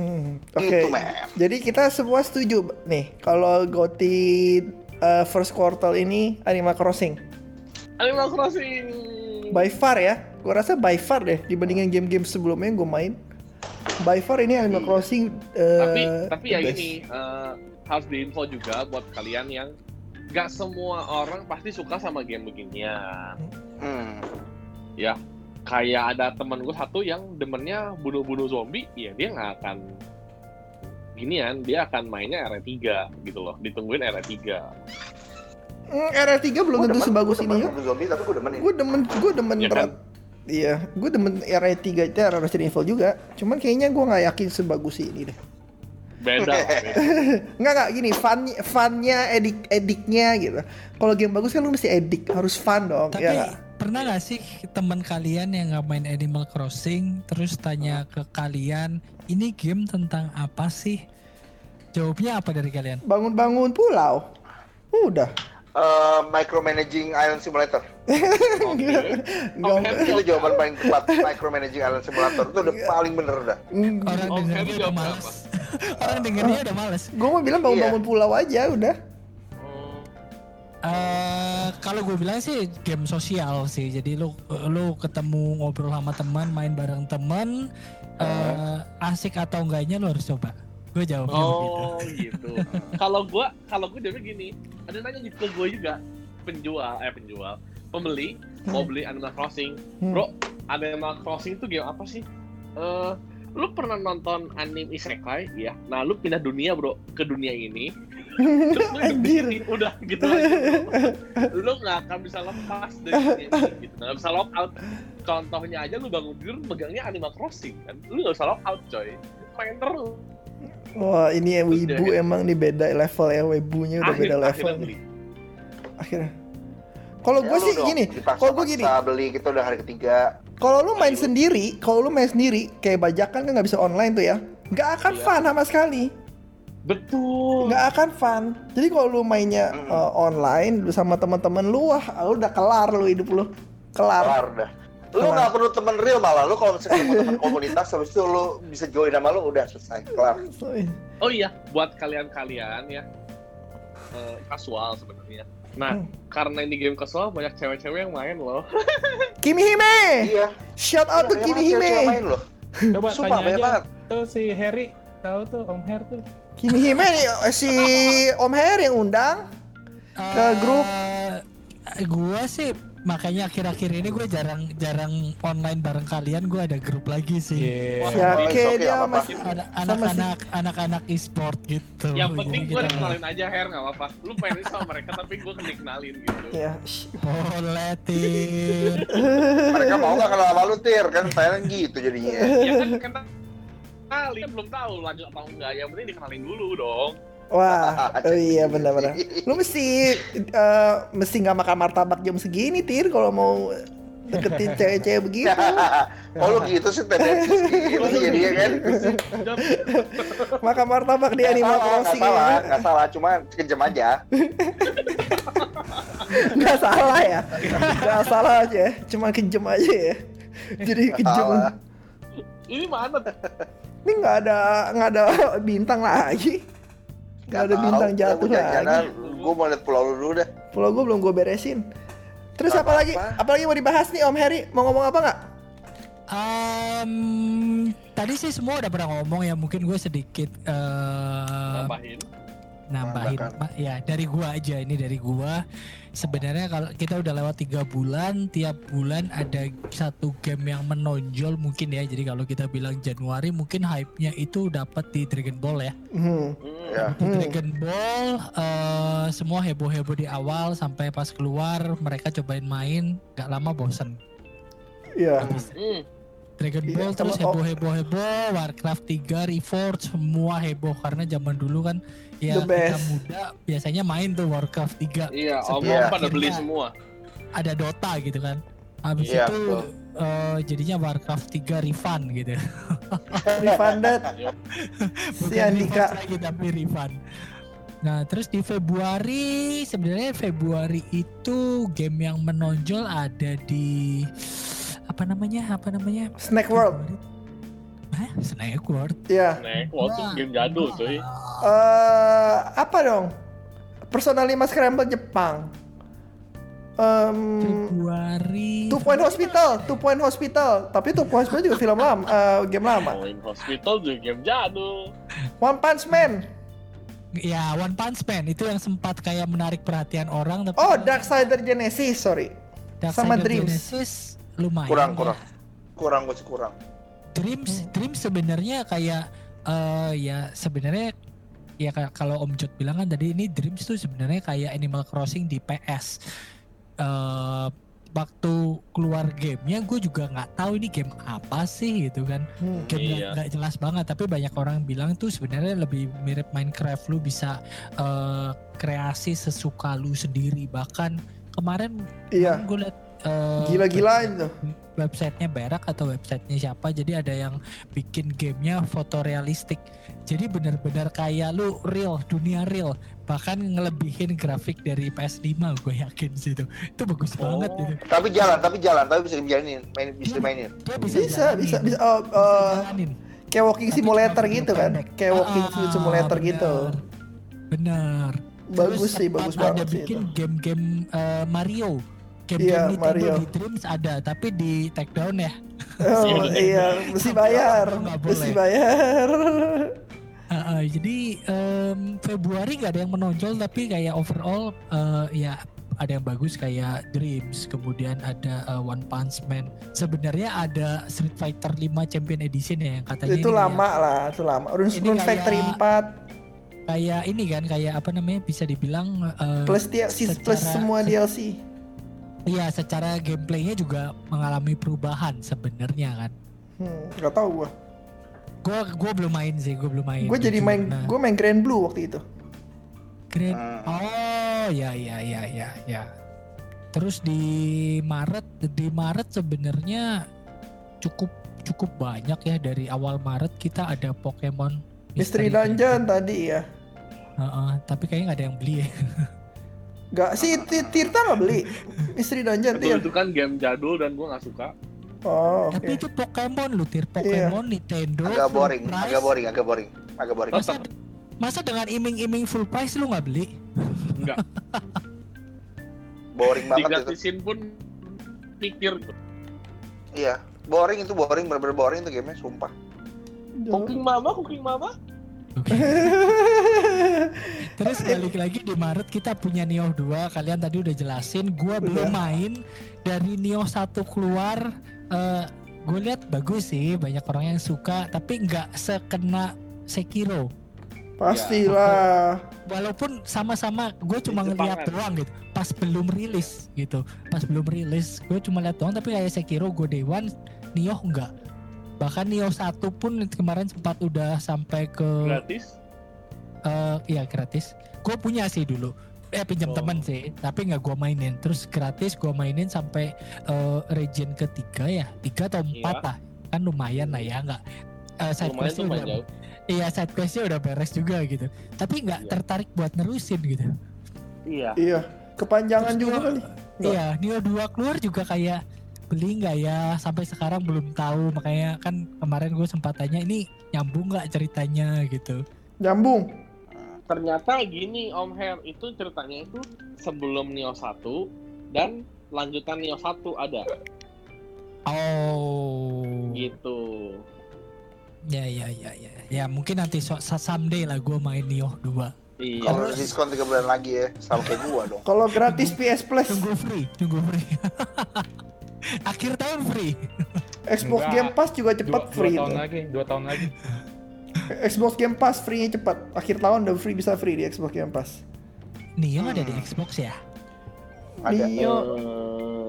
Hmm, Oke. Gitu, men. Jadi kita semua setuju nih kalau Goti uh, first quarter ini Animal Crossing. Animal Crossing. By far ya. Gua rasa by far deh dibandingin game-game sebelumnya yang gue main. By far ini Animal Iya. Crossing uh, tapi tapi ya best. ini eh, harus diinfo juga buat kalian yang nggak semua orang pasti suka sama game beginian. Hmm. Ya, kayak ada temen gue satu yang demennya bunuh-bunuh zombie, ya dia nggak akan ginian, dia akan mainnya RE3 gitu loh, ditungguin RE3. Hmm, RR3 belum Gua tentu demen- sebagus gua ini ya. zombie tapi gue demen ini. Gue demen, gue demen Ya kan? berat. Iya, gue demen RR3 itu RR Resident Evil juga. Cuman kayaknya gue nggak yakin sebagus ini deh. [laughs] Beda. Nggak nggak gini, fun funnya, edik ediknya gitu. Kalau game bagus kan lu mesti edik, harus fun dong. Tapi ya? Pernah gak sih teman kalian yang nggak main Animal Crossing terus tanya ke kalian ini game tentang apa sih? Jawabnya apa dari kalian? Bangun-bangun pulau. Udah. Eh, micromanaging Island Simulator. [laughs] Oke. Oke. itu jawaban paling tepat micromanaging Island Simulator itu udah paling bener udah Orang Oh, dengernya udah males. [laughs] Orang dengernya udah males. Gue mau bilang bangun-bangun pulau aja udah. Eh kalau gue bilang sih game sosial sih. Jadi lu lu ketemu ngobrol sama teman, main bareng teman, eh asik atau enggaknya lu harus coba. Gue jawabnya begitu. Oh gitu. [laughs] Kalau gua kalau gua jawabnya gini, ada nanya gitu ke gua juga penjual eh penjual pembeli mau beli Animal Crossing. Hmm. Bro, Animal Crossing itu game apa sih? Eh lu pernah nonton anime isekai ya? Nah, lu pindah dunia, Bro, ke dunia ini. Terus lu Anjir. sini, udah gitu. Lu nggak akan bisa lepas dari [laughs] ini gitu. Nggak bisa lock out. Contohnya aja lu bangun tidur megangnya Animal Crossing kan. Lu nggak bisa lock out, coy. Main terus. Wah ini ya wibu Udah. emang nih beda level ya wibunya udah Akhir- beda level akhirnya beli. Akhirnya. Kalau Ya gue sih dong, gini, kalau gue gini, beli gitu udah hari ketiga kalau lu main Ayo. sendiri, kalau lu main sendiri, kayak bajakan kan nggak bisa online tuh ya, nggak akan Iya. fun sama sekali, Betul. nggak akan fun. Jadi kalau lu mainnya Mm. uh, online, lu sama teman-teman lu, wah lu udah kelar lu hidup lu, kelar. kelar dah lu Kelar. nggak perlu temen real malah lu kalau misalnya ketemu temen [laughs] komunitas habis itu lu bisa join sama lu udah selesai kelar Oh iya, buat kalian-kalian ya eh, kasual sebenarnya. Nah, Hmm. karena ini game kasual banyak cewek-cewek yang main loh. [laughs] Kimi Hime, iya shout out to Iya, Kimi emang cewek-cewek Hime. main loh Coba sumpah tanya aja banget tuh si Harry tahu tuh Om Her tuh. Kimi Hime nih, eh, si Om Her yang undang. Ke grup. Eh, gua sih makanya akhir-akhir ini gue jarang jarang online bareng kalian. Gue ada grup lagi sih. Iya. Ya, Oke, oke oke, dia masih Ada anak-anak anak-anak e-sport gitu. yang penting Jadi gue kenalin aja Her nggak apa-apa. Lu mainin sama mereka tapi gue kenalin gitu. ya. Boleh Tir. [laughs] mereka mau nggak kenal sama lu tir kan Thailand gitu jadinya ya kan kan kenalin belum tahu lanjut atau enggak. Yang penting dikenalin dulu dong. Wah, [laughs] oh iya benar-benar. Lu mesti eh, mesti nggak makan martabak jam segini tir kalau mau deketin cewek-cewek begitu. [laughs] oh lu gitu sih tendensi gitu sih dia kan. [laughs] Makan martabak di Animal salah, Crossing salah, ya. nggak salah, cuma kejam aja. Nggak salah ya. Nggak salah aja, cuma kejem aja ya. Jadi salah. Ini mana? Ini nggak ada nggak ada [laughs] bintang lagi. Nggak ada bintang jatuh lagi. Gue mau liat pulau lu dulu dah. Pulau gue belum gue beresin. Terus apa lagi? apa-apa. Apa lagi mau dibahas nih Om Heri? Mau ngomong apa nggak? Em, tadi sih semua udah pernah ngomong ya mungkin gue sedikit eh, Nambahin. Nambahin. Ma- ya dari gua aja ini dari gua sebenarnya kalau kita udah lewat tiga bulan tiap bulan ada satu game yang menonjol mungkin ya jadi kalau kita bilang Januari mungkin hype-nya itu dapat di Dragon Ball ya Hmm. Hmm. Ya. di Hmm. Dragon Ball eh, semua heboh-heboh di awal sampai pas keluar mereka cobain main gak lama bosen Iya. Hmm. Dragon Iya, Ball terus kalau- heboh heboh heboh Warcraft 3 Reforged semua heboh karena zaman dulu kan ya The kita best. muda biasanya main tuh Warcraft 3 Iya, om pada beli semua. ada Dota gitu kan habis Iya, itu betul. eh, jadinya Warcraft 3 refund gitu [laughs] Refunded [laughs] si Bukan Andika. lagi tapi refund Nah terus di Februari sebenarnya Februari itu game yang menonjol ada di apa namanya apa namanya Snack World. Hah? Snack World Iya. Waktu Wah, game jadul cuy. Eh apa dong? Persona 5 Scramble Jepang. Um, Februari Two Point Hospital, Two Point Hospital. Tapi Two Point Hospital juga film lama, eh, game lama. Point Hospital juga game jadul. One Punch Man. Ya One Punch Man itu yang sempat kayak menarik perhatian orang tapi Oh, Darksider Genesis, sorry. sama Darksider Dreams. Genesis lumayan Kurang, ya. kurang. Kurang gue sih kurang. Dreams Dreams sebenarnya kayak eh ya sebenarnya ya kalau Om Jod bilang kan tadi ini Dreams tuh sebenarnya kayak Animal Crossing di PS. eh waktu keluar gamenya gue juga nggak tahu ini game apa sih gitu kan Hmm. game nggak Iya. nggak jelas banget tapi banyak orang bilang tuh sebenarnya lebih mirip Minecraft lu bisa eh, kreasi sesuka lu sendiri bahkan kemarin Iya. gue liat eh, Gila-gilain tuh. websitenya Berak atau websitenya siapa jadi ada yang bikin gamenya fotorealistik jadi benar-benar kayak lu real dunia real bahkan ngelebihin grafik dari PS5 gue yakin sih itu itu bagus banget gitu Tapi jalan, tapi jalan, tapi bisa dijalanin, main, bisa dimainin. dia bisa Bisa, jalanin. bisa, bisa. Oh, eh, Jalanin. kayak walking Tapi simulator gitu kan. Kayak walking Ah, simulator bener. gitu. bener Bagus Terus sih, bagus ada banget sih bikin itu. game-game eh, Mario game-game Iya, Nintendo Mario. di Dreams ada tapi di take down ya Oh, iya, mesti bayar. Mesti bayar. Uh, uh, jadi em, Februari nggak ada yang menonjol tapi kayak overall uh, ya ada yang bagus kayak Dreams kemudian ada uh, One Punch Man sebenarnya ada Street Fighter 5 Champion Edition ya yang katanya Itu lama lah, itu lama. Rune, Rune kayak- Factory 4 kayak, kayak ini kan kayak apa namanya bisa dibilang uh, plus DLC plus semua DLC. Iya secara gameplaynya juga mengalami perubahan sebenarnya kan Hmm, gak tahu gua. gue gue belum main sih gue belum main Gue jadi main, Nah, gue main Grand Blue waktu itu. Grand Hmm. Oh ya ya ya ya ya. Terus di Maret di Maret sebenarnya cukup cukup banyak ya dari awal Maret kita ada Pokemon Mystery Dungeon tadi ya. Heeh, tapi kayaknya nggak ada yang beli ya. [laughs] Gak sih, Ti- Tirta gak beli Mystery Dungeon Itu, Tir. itu kan game jadul dan gua nggak suka. Oh. Tapi itu Pokemon lu tir Pokemon Nintendo. Agak boring, price. agak boring, agak boring, agak boring. Masa masa dengan iming-iming full price lu nggak beli? Enggak. [laughs] Boring banget itu. Digratisin pun pikir Iya, boring itu boring, bener-bener boring itu gamenya, sumpah. cooking mama cooking mama Oke. [laughs] Terus balik lagi di Maret kita punya Nioh 2 Kalian tadi udah jelasin Gua belum Udah. main Dari Nioh 1 keluar eh Gue lihat bagus sih Banyak orang yang suka Tapi nggak sekena Sekiro Pastilah. Walaupun sama-sama Gue cuma ngeliat Jepangan. doang gitu Pas belum rilis gitu Pas belum rilis Gue cuma lihat doang Tapi kayak Sekiro gue Day One Nioh enggak Bahkan Nioh 1 pun kemarin sempat udah sampai ke gratis Eh, iya gratis. Gue punya sih dulu. eh pinjam Oh. temen sih tapi nggak gua mainin terus gratis gua mainin sampai eh, region ketiga ya tiga atau empat Iya. lah kan lumayan lah ya nggak eh, side Lumayan questnya udah jauh. iya side questnya udah beres juga gitu tapi nggak Iya. tertarik buat nerusin gitu Iya. Iya, kepanjangan Terus juga kali. Iya Neo 2 keluar juga kayak beli nggak ya? Sampai sekarang belum tahu. Makanya kan kemarin gue sempat tanya ini nyambung nggak ceritanya? Gitu. Nyambung. Ternyata gini Om Her itu ceritanya itu sebelum Neo 1 dan lanjutan Neo 1 ada. Oh. Gitu. ya ya ya ya. Ya mungkin nanti so someday lah gue main Neo 2 Iya. Kalau diskon 3 bulan lagi ya, sama kayak gua dong. Kalau gratis PS Plus, tunggu free tunggu free [laughs] akhir tahun free Xbox Enggak. Game Pass juga cepat dua, free dua tahun tuh. lagi, dua tahun lagi. Xbox Game Pass free cepat. Akhir tahun udah free bisa free di Xbox Game Pass. Neo ada di Hmm. Xbox ya Ada. Neo Eh,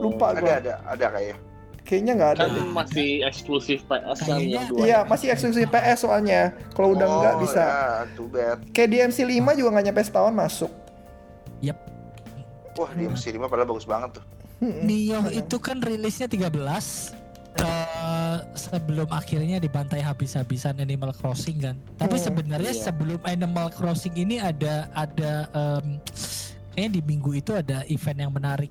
lupa Ada gua. ada ada kayaknya. Kayaknya nggak ada kan deh. masih eksklusif PS kan Kayaknya- yang dua. Iya, masih eksklusif PS soalnya. Kalau udah Oh, nggak bisa. Ya, too bad. Kayak DMC 5 juga nggak nyampe setahun masuk. Wah, di MC5 padahal bagus banget tuh. Neo itu kan rilisnya 13 eh, sebelum akhirnya dibantai habis-habisan Animal Crossing kan. Tapi Hmm, sebenarnya iya. sebelum Animal Crossing ini ada ada em, kayaknya di minggu itu ada event yang menarik.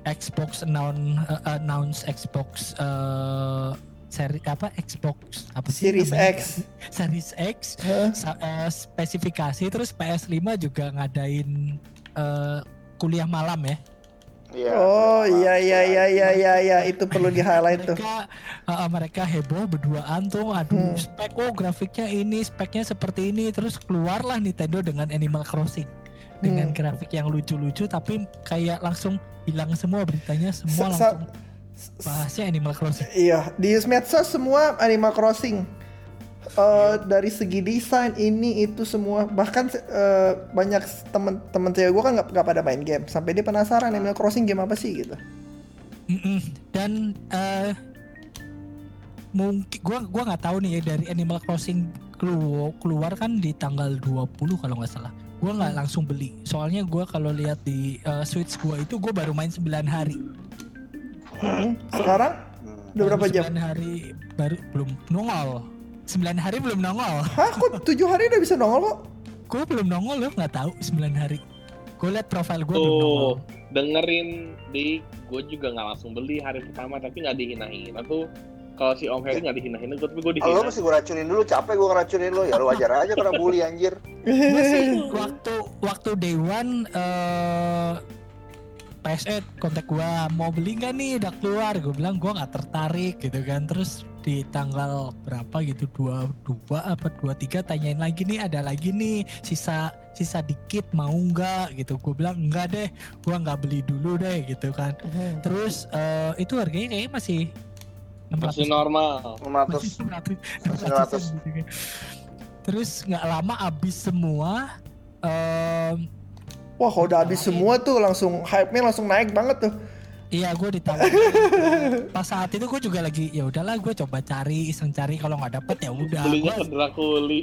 Xbox announce eh, announce Xbox eh, seri apa Xbox apa sih Series namanya? X. [laughs] Series X sa- eh, spesifikasi terus PS5 juga ngadain eh, kuliah malam ya. Iya. Oh iya iya iya iya iya iya itu perlu di highlight tuh. mereka uh, mereka heboh berduaan tuh aduh Hmm. spek oh grafiknya ini speknya seperti ini terus keluarlah Nintendo dengan Animal Crossing dengan Hmm. grafik yang lucu-lucu tapi kayak langsung hilang semua beritanya semua Sa- sa- langsung bahasnya Animal Crossing Iya, di medsos semua Animal Crossing. Eh, dari segi desain ini itu semua bahkan eh, banyak temen-temen cewek gue kan nggak nggak pada main game. Sampai dia penasaran Animal Crossing game apa sih gitu. Mm-mm. dan eh, mungkin gua gua nggak tahu nih ya dari Animal Crossing kelu- keluar kan di tanggal 20 kalau nggak salah. Gua nggak langsung beli. Soalnya gua kalau lihat di eh, Switch gua itu gua baru main 9 hari. Hmm, Sekarang? Udah berapa jam? 9 hari baru belum nongol 9 hari belum nongol Hah, kok tujuh hari udah bisa nongol kok? gua belum nongol loh nggak tahu 9 hari gua lihat profil gua belum nongol Tuh, dengerin di gue juga nggak langsung beli hari pertama tapi nggak dihina-hina tuh kalau si Om Heri nggak dihina-hina gue tapi gue Oh, lo mesti gue racunin dulu, capek gue ngeracunin lo. Ya lo wajar aja kena bully anjir. Sih waktu waktu day one eh PSE kontak gua mau beli nggak nih udah keluar gue bilang gua nggak tertarik gitu kan terus di tanggal berapa gitu dua dua apa dua tiga tanyain lagi nih ada lagi nih sisa sisa dikit mau nggak gitu gue bilang enggak deh gua nggak beli dulu deh gitu kan terus eh, itu harganya kayaknya masih Masih normal. 500. masih 600, 900. 600 gitu kan. Terus nggak lama habis semua. Em, Wah, kalau udah habis semua tuh langsung hype-nya langsung naik banget tuh. iya gue ditawarin. [laughs] Pas saat itu gue juga lagi ya udahlah gue coba cari iseng cari kalau nggak dapet ya udah. Belinya Gue ke Drakuli.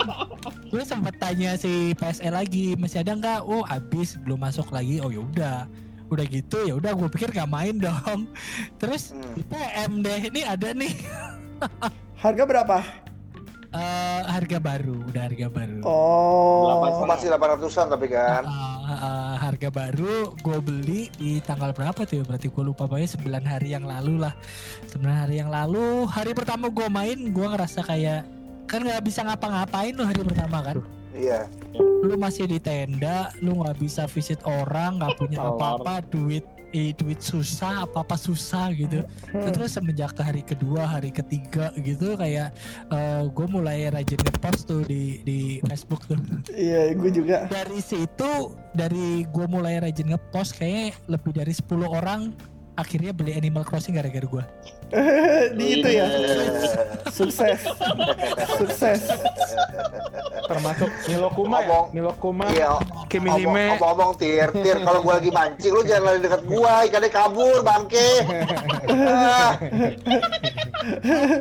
[laughs] gue sempet tanya si PSE lagi masih ada nggak? Oh habis belum masuk lagi. Oh ya udah. Udah gitu ya udah gue pikir nggak main dong. [laughs] Terus Hmm. PM deh ini ada nih Harga berapa? Eh, harga baru udah harga baru. Oh. Masih 800-an tapi kan. Uh, uh, harga baru gue beli di tanggal berapa tuh ya berarti gue lupa banget 9 hari yang lalu lah 9 hari yang lalu hari pertama gue main gue ngerasa kayak kan nggak bisa ngapa-ngapain lo hari pertama kan Iya. lu masih di tenda lu nggak bisa visit orang nggak punya apa-apa duit eh, duit susah apa-apa susah gitu Hmm. terus semenjak ke hari kedua hari ketiga gitu kayak gue mulai rajin ngepost tuh di di Facebook tuh Iya, gue juga. dari situ dari gue mulai rajin ngepost kayaknya lebih dari 10 orang akhirnya beli Animal Crossing gara-gara gue [laughs] di itu ya. Eh, Sukses. Sukses. Termasuk Nilokuma ya? Ngomong- Nilokuma, Iya. Kimi Ngomong- Hime. Ngomong-ngomong tir, tir kalau gue lagi mancing lu jangan lari dekat gua, ikannya kabur bangke. Ah,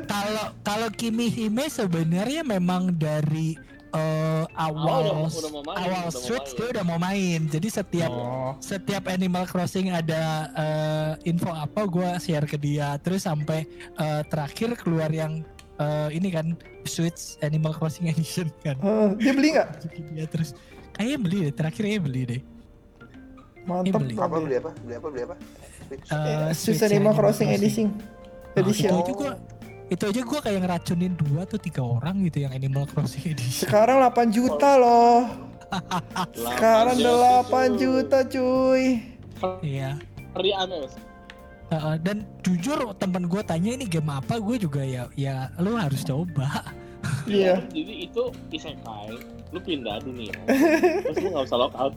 kalau kalau Kimi Hime sebenarnya memang dari eh, awal Oh, udah- udah mau main, awal udah Switch dia udah mau main. Jadi setiap Oh. setiap Animal Crossing ada eh, info apa gue share ke dia. Terus sampai eh, terakhir keluar yang eh, ini kan Switch Animal Crossing [laughs] Edition kan. Oh, dia beli nggak? [laughs] Dia terus kayaknya beli deh. Terakhirnya beli deh. Mantap. Beli. Apa beli apa? Beli apa? Beli apa? Switch. Eh, Switch Animal Crossing Edition. Nah, Edition. itu aja gua itu aja gua kayak ngeracunin dua atau tiga orang gitu yang Animal Crossing Edition. Sekarang 8 juta loh. [laughs] Sekarang 8 Delapan juta cuy. Iya. Uh, dan jujur temen gue tanya ini game apa gue juga ya ya lu harus coba [laughs] Iya. Jadi itu isekai, lu pindah dunia, [laughs] terus lu nggak usah lock out.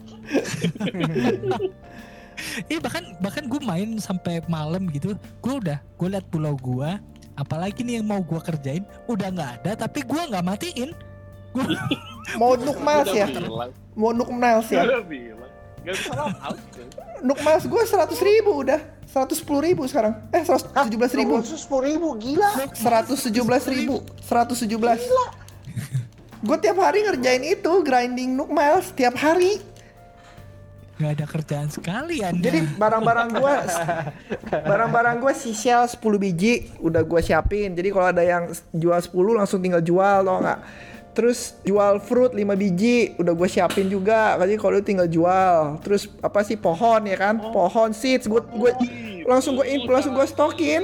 eh bahkan bahkan gue main sampai malam gitu gue udah gue liat pulau gue apalagi nih yang mau gue kerjain udah nggak ada tapi gue nggak matiin [laughs] Mau Nuk Mas Udah ya? bilang, Mau Nuk Miles ya? Udah bilang, nggak bisa lock out. cuy. Nuk Miles gue 100 ribu udah. 110 ribu sekarang. Eh 117 ribu. sepuluh ribu gila. 117 ribu. 117. Gue tiap hari ngerjain itu grinding Nuk Miles tiap hari. Nggak ada kerjaan sekali anda Jadi barang-barang gua [laughs] barang-barang gua sisa 10 biji udah gua siapin. Jadi kalau ada yang jual 10 langsung tinggal jual tau nggak? Terus jual fruit 5 biji udah gua siapin juga. Jadi kalau tinggal jual. Terus apa sih pohon ya kan? Pohon seeds gua gua langsung gua in, langsung gua stokin.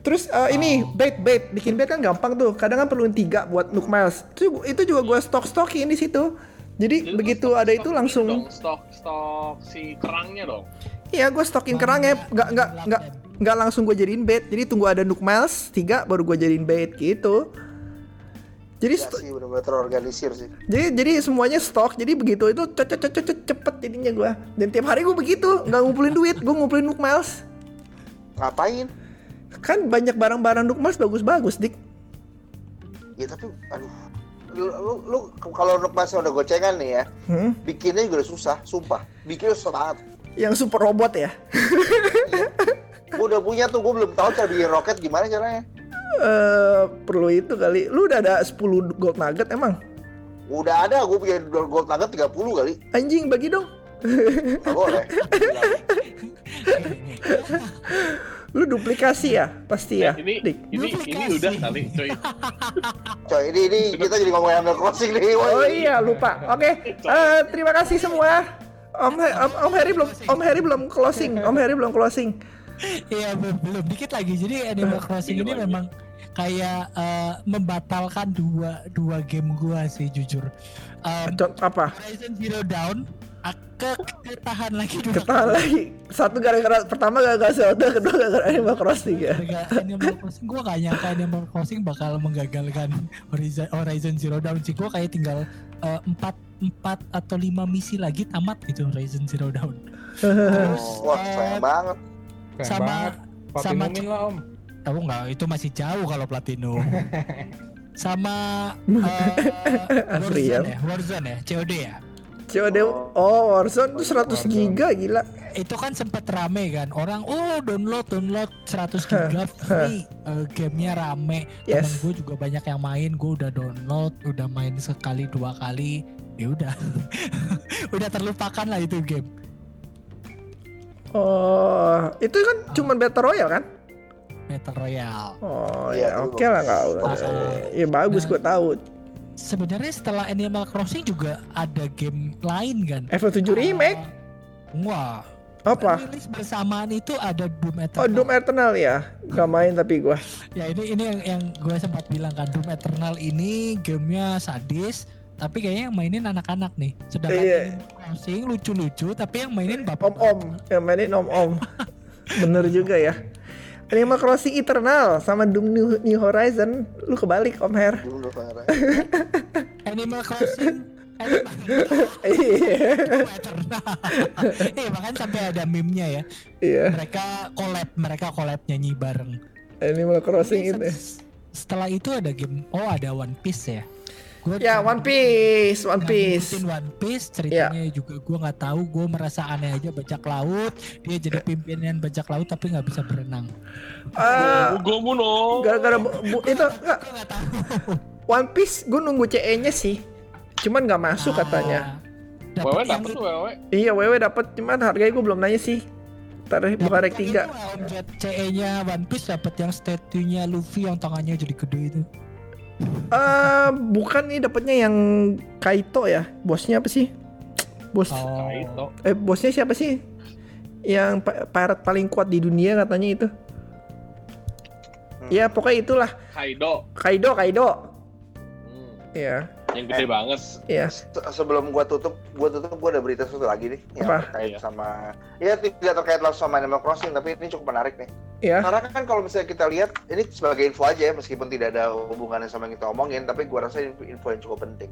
Terus eh, ini bait bait bikin bait kan gampang tuh. Kadang kan perlu tiga buat Nook Miles. Itu itu juga gua stok stokin di situ. Jadi Jadi begitu stok- ada stok itu langsung dong, stok stok si kerangnya dong. Iya, gue stokin kerangnya, nggak nggak nggak nggak langsung gue jadiin bait. Jadi tunggu ada Nook Miles tiga baru gue jadiin bait gitu. Jadi Ya sih benar-benar terorganisir sih. jadi jadi semuanya stok. Jadi begitu itu cepet cepet cepet cepet jadinya gue. Dan tiap hari gue begitu, nggak ngumpulin duit, gue ngumpulin Nook Miles. Ngapain? Kan banyak barang-barang Nook Miles bagus-bagus, dik. Ya tapi aduh. Lu, lu, kalau masih udah gocengan nih ya, Hmm? bikinnya juga udah susah, sumpah. Bikinnya susah banget. Yang super robot ya. Gue udah punya tuh, gue belum tahu cara bikin roket gimana caranya. Eh perlu itu kali. Lu udah ada 10 gold nugget emang? Udah ada, gue punya gold nugget 30 kali. Anjing bagi dong. Nggak boleh. [laughs] Lu duplikasi ya? Pasti ya, Eh, ini dik. ini ini udah kali, coy. Coy, ini, ini kita jadi ngomongin Animal Crossing nih. woy. Oh iya lupa. Oke, eh, terima kasih semua. Om, Om Om Heri belum Om Heri belum closing. Om Heri belum closing. Iya belum, belum dikit lagi. Jadi Animal Crossing Dikit ini lagi. memang kayak eh, membatalkan dua dua game gua sih jujur. Um, apa? Horizon Zero Dawn ke ketahan lagi dua Ketahan lagi. Satu gara-gara pertama gara-gara Zelda, kedua gara-gara Animal Crossing ya. Animal Crossing gue gak nyangka Animal Crossing bakal menggagalkan Horizon, Horizon Zero Dawn sih gue kayak tinggal eh, empat empat atau lima misi lagi tamat gitu Horizon Zero Dawn. Terus Wah, eh, sayang banget. Keren sama banget. sama lah om. tahu nggak itu masih jauh kalau platinum. [laughs] sama [laughs] Afrian. Warzone ya, Warzone ya, COD ya. COD oh Warzone tuh 100 giga gila. Itu kan sempet rame kan orang oh download download 100 giga free Eh, gamenya rame Yes. temen gue juga banyak yang main gue udah download udah main sekali dua kali ya udah [laughs] udah terlupakan lah itu game Oh, itu kan cuma Battle Royale kan? Battle Royale Oh Iya, ya oke lah nggak. bagus. Ya bagus gue tahu. Sebenarnya setelah Animal Crossing juga ada game lain kan Level 7 remake Eh, wah apa? rilis bersamaan itu ada Doom Eternal Oh Doom Eternal ya. Gak main tapi gue. Ya ini ini yang, yang gue sempat bilang kan Doom Eternal ini gamenya sadis tapi kayaknya yang mainin anak-anak nih. Sedangkan. Animal Crossing lucu-lucu tapi yang mainin bapak. Om-om, yang mainin om-om. [laughs] Bener juga ya. Animal Crossing Eternal sama Doom New, New Horizon, lu kebalik Om Her. [laughs] Animal Crossing [laughs] Iya. Eternal. [laughs] Iya bahkan sampai ada meme-nya ya. Iya. Mereka collab, mereka collab nyanyi bareng. Animal Crossing Ini Setelah itu ada game, oh ada One Piece ya. Gua Ya One Piece, One Piece. One Piece ceritanya juga gue nggak tahu gue merasa aneh aja bajak laut dia jadi pimpinan bajak laut tapi nggak bisa berenang Ah, Gomu no. gara-gara bu- itu gue tahu One Piece gue nunggu CE-nya sih. Cuman nggak masuk katanya. Ah, Wewe Dapat yang dapet tuh Wewe. Iya, WW dapat cuman harganya gue belum nanya sih. Deh, buka rek 3. CE-nya One Piece dapat yang statue-nya Luffy yang tangannya jadi gede itu. Eh, bukan nih dapatnya yang Kaito ya. Bosnya apa sih? Bos Oh. Kaito. eh bosnya siapa sih? Yang pirate paling kuat di dunia katanya itu. Ya, pokoknya itulah. Kaido. Kaido, Kaido. Hmm, Iya, yang gede banget. iya. Se- sebelum gua tutup, gua tutup gua ada berita satu lagi nih yang Apa? terkait Iya. sama ya tidak terkait langsung sama Animal Crossing tapi ini cukup menarik nih. Iya. Karena kan kalau misalnya kita lihat ini sebagai info aja ya meskipun tidak ada hubungannya sama yang kita omongin tapi gua rasa info, info yang cukup penting.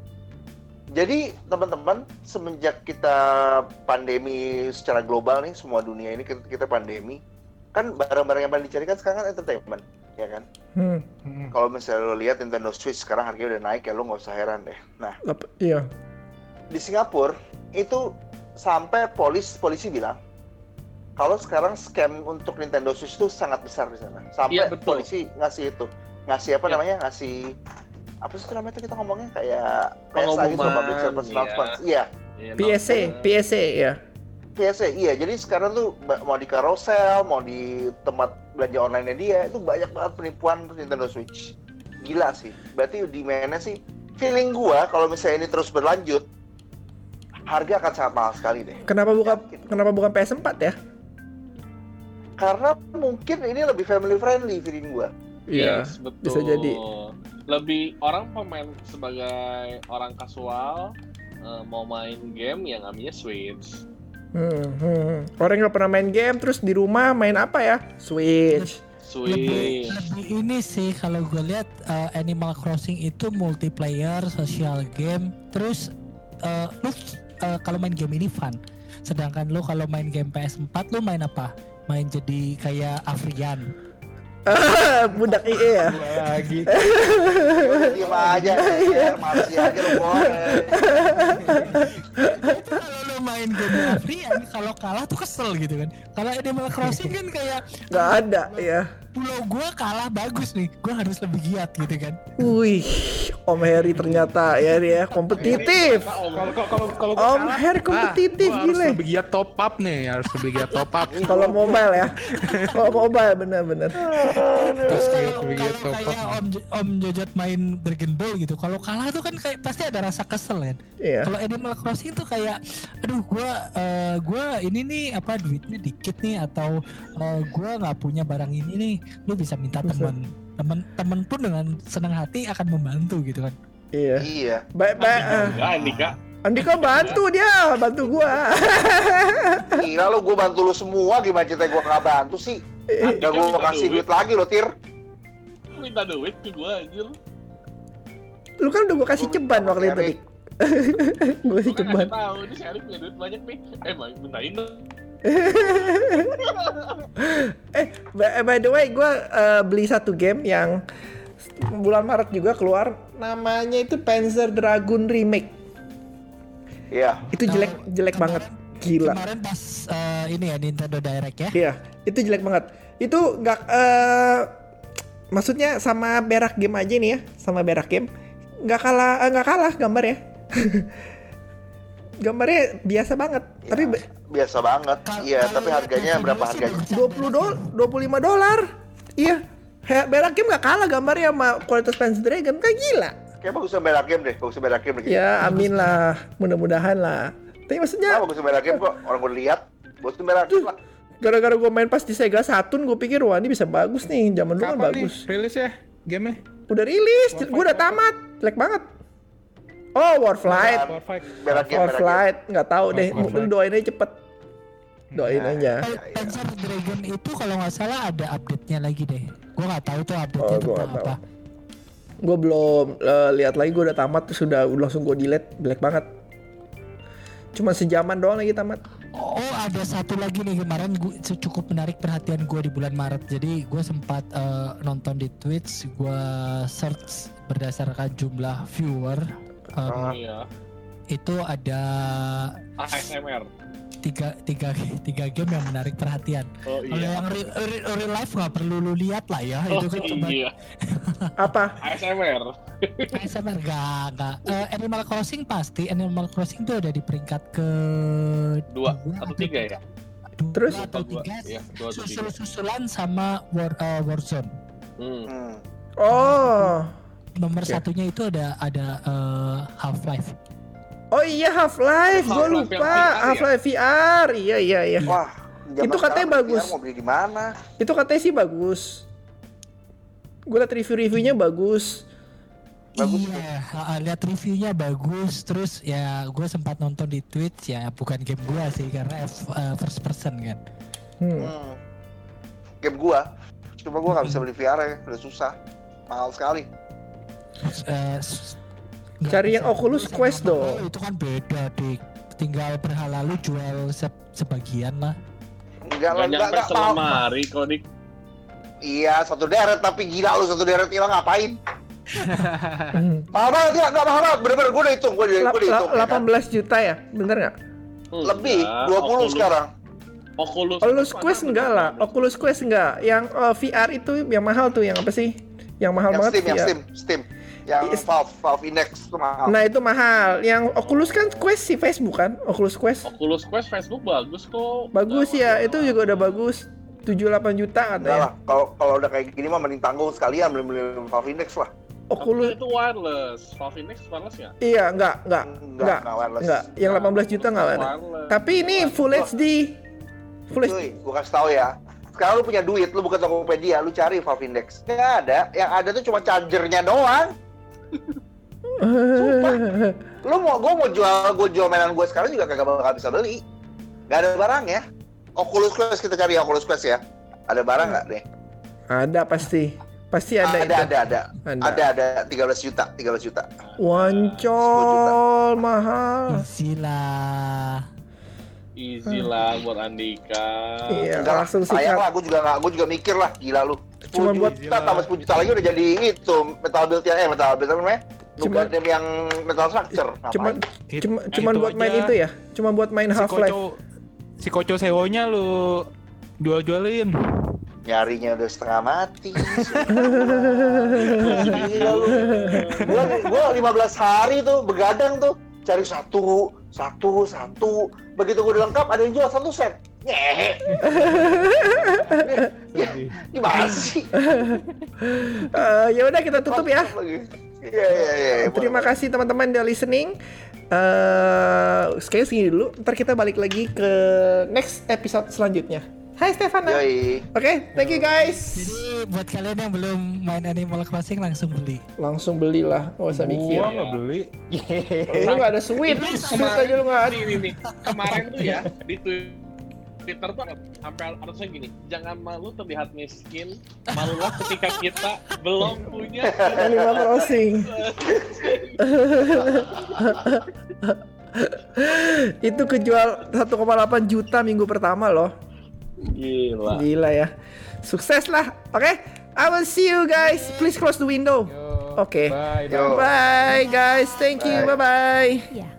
Jadi teman-teman semenjak kita pandemi secara global nih semua dunia ini kita, kita pandemi kan barang-barang yang paling dicari kan sekarang kan entertainment ya kan. Hmm, Hmm. Kalau misalnya lo lihat Nintendo Switch sekarang harganya udah naik ya lo nggak usah heran deh. Nah lep- iya. di Singapura itu sampai polis polisi bilang kalau sekarang scam untuk Nintendo Switch itu sangat besar di sana. Sampai Iya, betul. polisi ngasih itu, ngasih apa Iya. namanya? Ngasih apa sih itu namanya tuh kita ngomongnya kayak PSA gitu public service iya. announcement. Iya, Iya, PSA. PSA ya. PSA. Iya, jadi sekarang tuh mau di carousel, mau di tempat belanja online dia itu banyak banget penipuan Nintendo Switch. Gila sih. Berarti demand-nya sih feeling gua kalau misalnya ini terus berlanjut harga akan sangat mahal sekali deh. Kenapa buka Yakin. kenapa bukan PS4 ya? Karena mungkin ini lebih family friendly feeling gua Iya. Yes, betul. bisa jadi. Lebih orang pemain sebagai orang kasual eh, mau main game yang namanya Switch. Hmm, hmm. Orang yang nggak pernah main game terus di rumah main apa ya? Switch. Lebih, Switch. lebih ini sih kalau gue lihat uh, Animal Crossing itu multiplayer, social game, terus uh, lu uh, kalau main game ini fun. Sedangkan lu kalau main game PS4 lu main apa? Main jadi kayak Afrian. Budak IE ya. lagi. [laughs] Diem aja ya masih aja lu boleh Itu kalau lu main game Afrian, kalau kalah tuh kesel gitu kan. Kalau Animal Crossing kan kayak Nggak ada ya. Pulau gua kalah bagus nih, gua harus lebih giat gitu kan. Wih, Om Heri ternyata ya dia kompetitif. Kalau kalau kalau kalau gua Om kalah, Her kompetitif, ah, gile. lebih giat top up nih, harus lebih giat top up. [laughs] Kalau mobile ya. Kalau mobile bener-bener. Terus Kayak kalau kayak Om Om Jojot main Dragon Ball gitu, kalau kalah tuh kan kayak pasti ada rasa kesel kan. Iya. Kalau Animal Crossing tuh kayak, aduh gua eh, gua ini nih apa duitnya dikit nih atau eh, gua nggak punya barang ini nih, lu bisa minta teman teman teman pun dengan senang hati akan membantu gitu kan. Iya. iya Baik, baik. ah. Enggak, Andika. Andika bantu dia, bantu gua. [laughs] gila lu gua bantu lu semua gimana ceritanya gua nggak bantu sih gak gua mau kasih duit lagi lo tir Minta duit ke gua anjir. Lu kan udah gua kasih ceban waktu itu, [laughs] gua Gua kan ceban. tahu ini Arif punya duit banyak nih. Eh, mintain dong. Eh, by, by the way, gue beli satu game yang bulan Maret juga keluar. Namanya itu Panzer Dragoon Remake. iya Itu jelek, Nah, jelek kemarin- banget. Gila. Kemarin pas eh, ini ya Nintendo Direct ya. Iya, itu jelek banget. Itu nggak, eh maksudnya sama berak game aja nih ya, sama berak game. Nggak kalah, eh, nggak kalah gambarnya. [laughs] Gambarnya biasa banget, Iya. tapi biasa banget iya tapi harganya berapa harganya bisa 20 dolar, 25 dolar. Iya. He- Berak game nggak kalah gambarnya sama kualitas Panzer Dragon, kayak gila. kayak bagusnya beda game deh bagusnya beda game deh Ya amin lah, mudah-mudahan lah. Tapi ah, maksudnya bagusnya beda game kok orang gua lihat bagusnya beda game lah gara-gara gue main pas di Sega Saturn, gue pikir wah ini bisa bagus nih, zaman dulu kan bagus. rilis ya gamenya? Udah rilis, gue udah tamat, jelek banget. Oh Warflight, Warfight. beda game beda game Warflight, nggak tahu deh, Warflight. mungkin doain aja cepet, doain Nah, aja. Pan- Panzer Dragon itu kalau nggak salah ada update-nya lagi deh. Gua nggak tahu tuh update-nya Oh, gua tentang apa. Gue belum eh, lihat lagi, gue udah tamat, terus udah udah langsung gue delete, jelek banget. Cuma sejaman doang lagi tamat. Oh ada satu lagi nih kemarin gua, cukup menarik perhatian gue di bulan Maret. Jadi gue sempat eh, nonton di Twitch, gue search berdasarkan jumlah viewer. Um. Iya. itu ada ASMR. tiga, tiga, tiga game yang menarik perhatian. Oh Kalau iya. yang real, real, real life nggak perlu lu lihat lah ya. Oh itu kan cuma iya. [laughs] Apa? ASMR. ASMR nggak nggak. Eh, Animal Crossing pasti. Animal Crossing tuh ada di peringkat ke Dua atau tiga ya? dua Terus? atau Dua, tiga. iya, dua atau tiga. Susul-susulan sama War, eh, Warzone. Hmm. Hmm. Oh. Nomor Oke. satunya itu ada ada eh, Half Life. Oh iya Half Life, gue Half-Life lupa VR ya? Half Life VR. Iya iya iya. Wah, Itu katanya bagus. VR Mau beli di mana? Itu katanya sih bagus. Gue liat review-reviewnya bagus. Bagus iya, lihat reviewnya bagus. Terus ya gue sempat nonton di Twitch ya, bukan game gua sih karena F- eh, first person kan. Hmm. Hmm. Game gua. Cuma gua nggak bisa beli VR ya, udah susah. Mahal sekali. Eh, nggak Cari yang Oculus Quest dong. Itu kan beda dik. Tinggal berhala lu jual se- sebagian lah. Enggak lah, Gak enggak, enggak selemari kok dik. Iya, satu deret tapi gila lu satu deret hilang ngapain? [laughs] Mahal banget ya, enggak mahal banget. Bener-bener gua udah hitung, gua udah, hitung. la- ya kan? 18 juta ya? Bener nggak? Lebih, Enggak, 20 Oculus- sekarang. Oculus, Oculus Quest enggak lah. 15. Oculus Quest enggak. Yang eh, VR itu yang mahal tuh yang apa sih? Yang mahal Yang banget Steam, yang VR. Steam, Steam. Yang Yes. Valve, Valve Index itu mahal. Nah itu mahal. Yang Oculus kan Quest sih Facebook kan? Oculus Quest. Oculus Quest Facebook bagus kok. Bagus ya, itu juga udah bagus. 7-8 juta Enggak katanya. lah, kalau kalau udah kayak gini mah mending tanggung sekalian beli beli Valve Index lah. Tapi Oculus itu wireless. Valve Index wireless ya? iya enggak, enggak. Enggak, Enggak. enggak wireless. Enggak, yang 18 juta enggak ada. Wireless. Tapi ini full HD. Full HD. Gua kasih tahu ya. Sekarang lu punya duit, lu buka Tokopedia, lu cari Valve Index. Nggak ada, yang ada tuh cuma chargernya doang. Lu mau, gua mau jual, gua jual mainan gua sekarang juga kagak bakal bisa beli. Nggak ada barang ya. Oculus Quest kita cari Oculus Quest ya. Ada barang nggak deh? ada pasti. Pasti ada, ada, itu. ada, ada, Ada. ada, ada, 13 juta, 13 juta. Wancol mahal. Easy lah. Easy lah buat Andika. Iya, Enggak langsung sayang sikat. lah, gua juga nggak, gua juga mikir lah, gila lu. 10 Cuma buat- juta tambah 10 juta lagi udah jadi itu metal build ya, eh metal build apa namanya? Cuma- yang metal structure. Cuma Ngapain? cuma Eh, cuman itu buat main itu ya. Cuma buat main si Half Life. koco si koco sewonya lu jual-jualin nyarinya udah setengah mati. [laughs] Gila lu. Gua, gua 15 hari tuh begadang tuh cari satu, satu, satu. Begitu gua udah lengkap ada yang jual satu set. Nyehe. Gimana sih? Eh, ya udah kita tutup ya. Iya iya iya. Terima kasih teman-teman udah listening. Eh, sekali segini dulu. Ntar kita balik lagi ke next episode selanjutnya. Hai Stefana. Oke, Yoi. thank you guys. Jadi buat kalian yang belum main Animal Crossing langsung beli. Langsung belilah, nggak usah mikir. gua nggak beli [laughs] Lu nggak ada sweet, sweet aja lu nggak ada. Nih. Kemarin tuh ya di Twitter tuh ada sampai harusnya gini, jangan malu terlihat miskin, malulah ketika kita belum punya [laughs] Animal Crossing. [laughs] Itu kejual 1,8 juta minggu pertama loh. Gila. Gila ya. Sukses lah. Oke. I will see you guys. Please close the window. Oke. bye, bye. Yo. Bye guys. Thank you. Bye bye. Ya.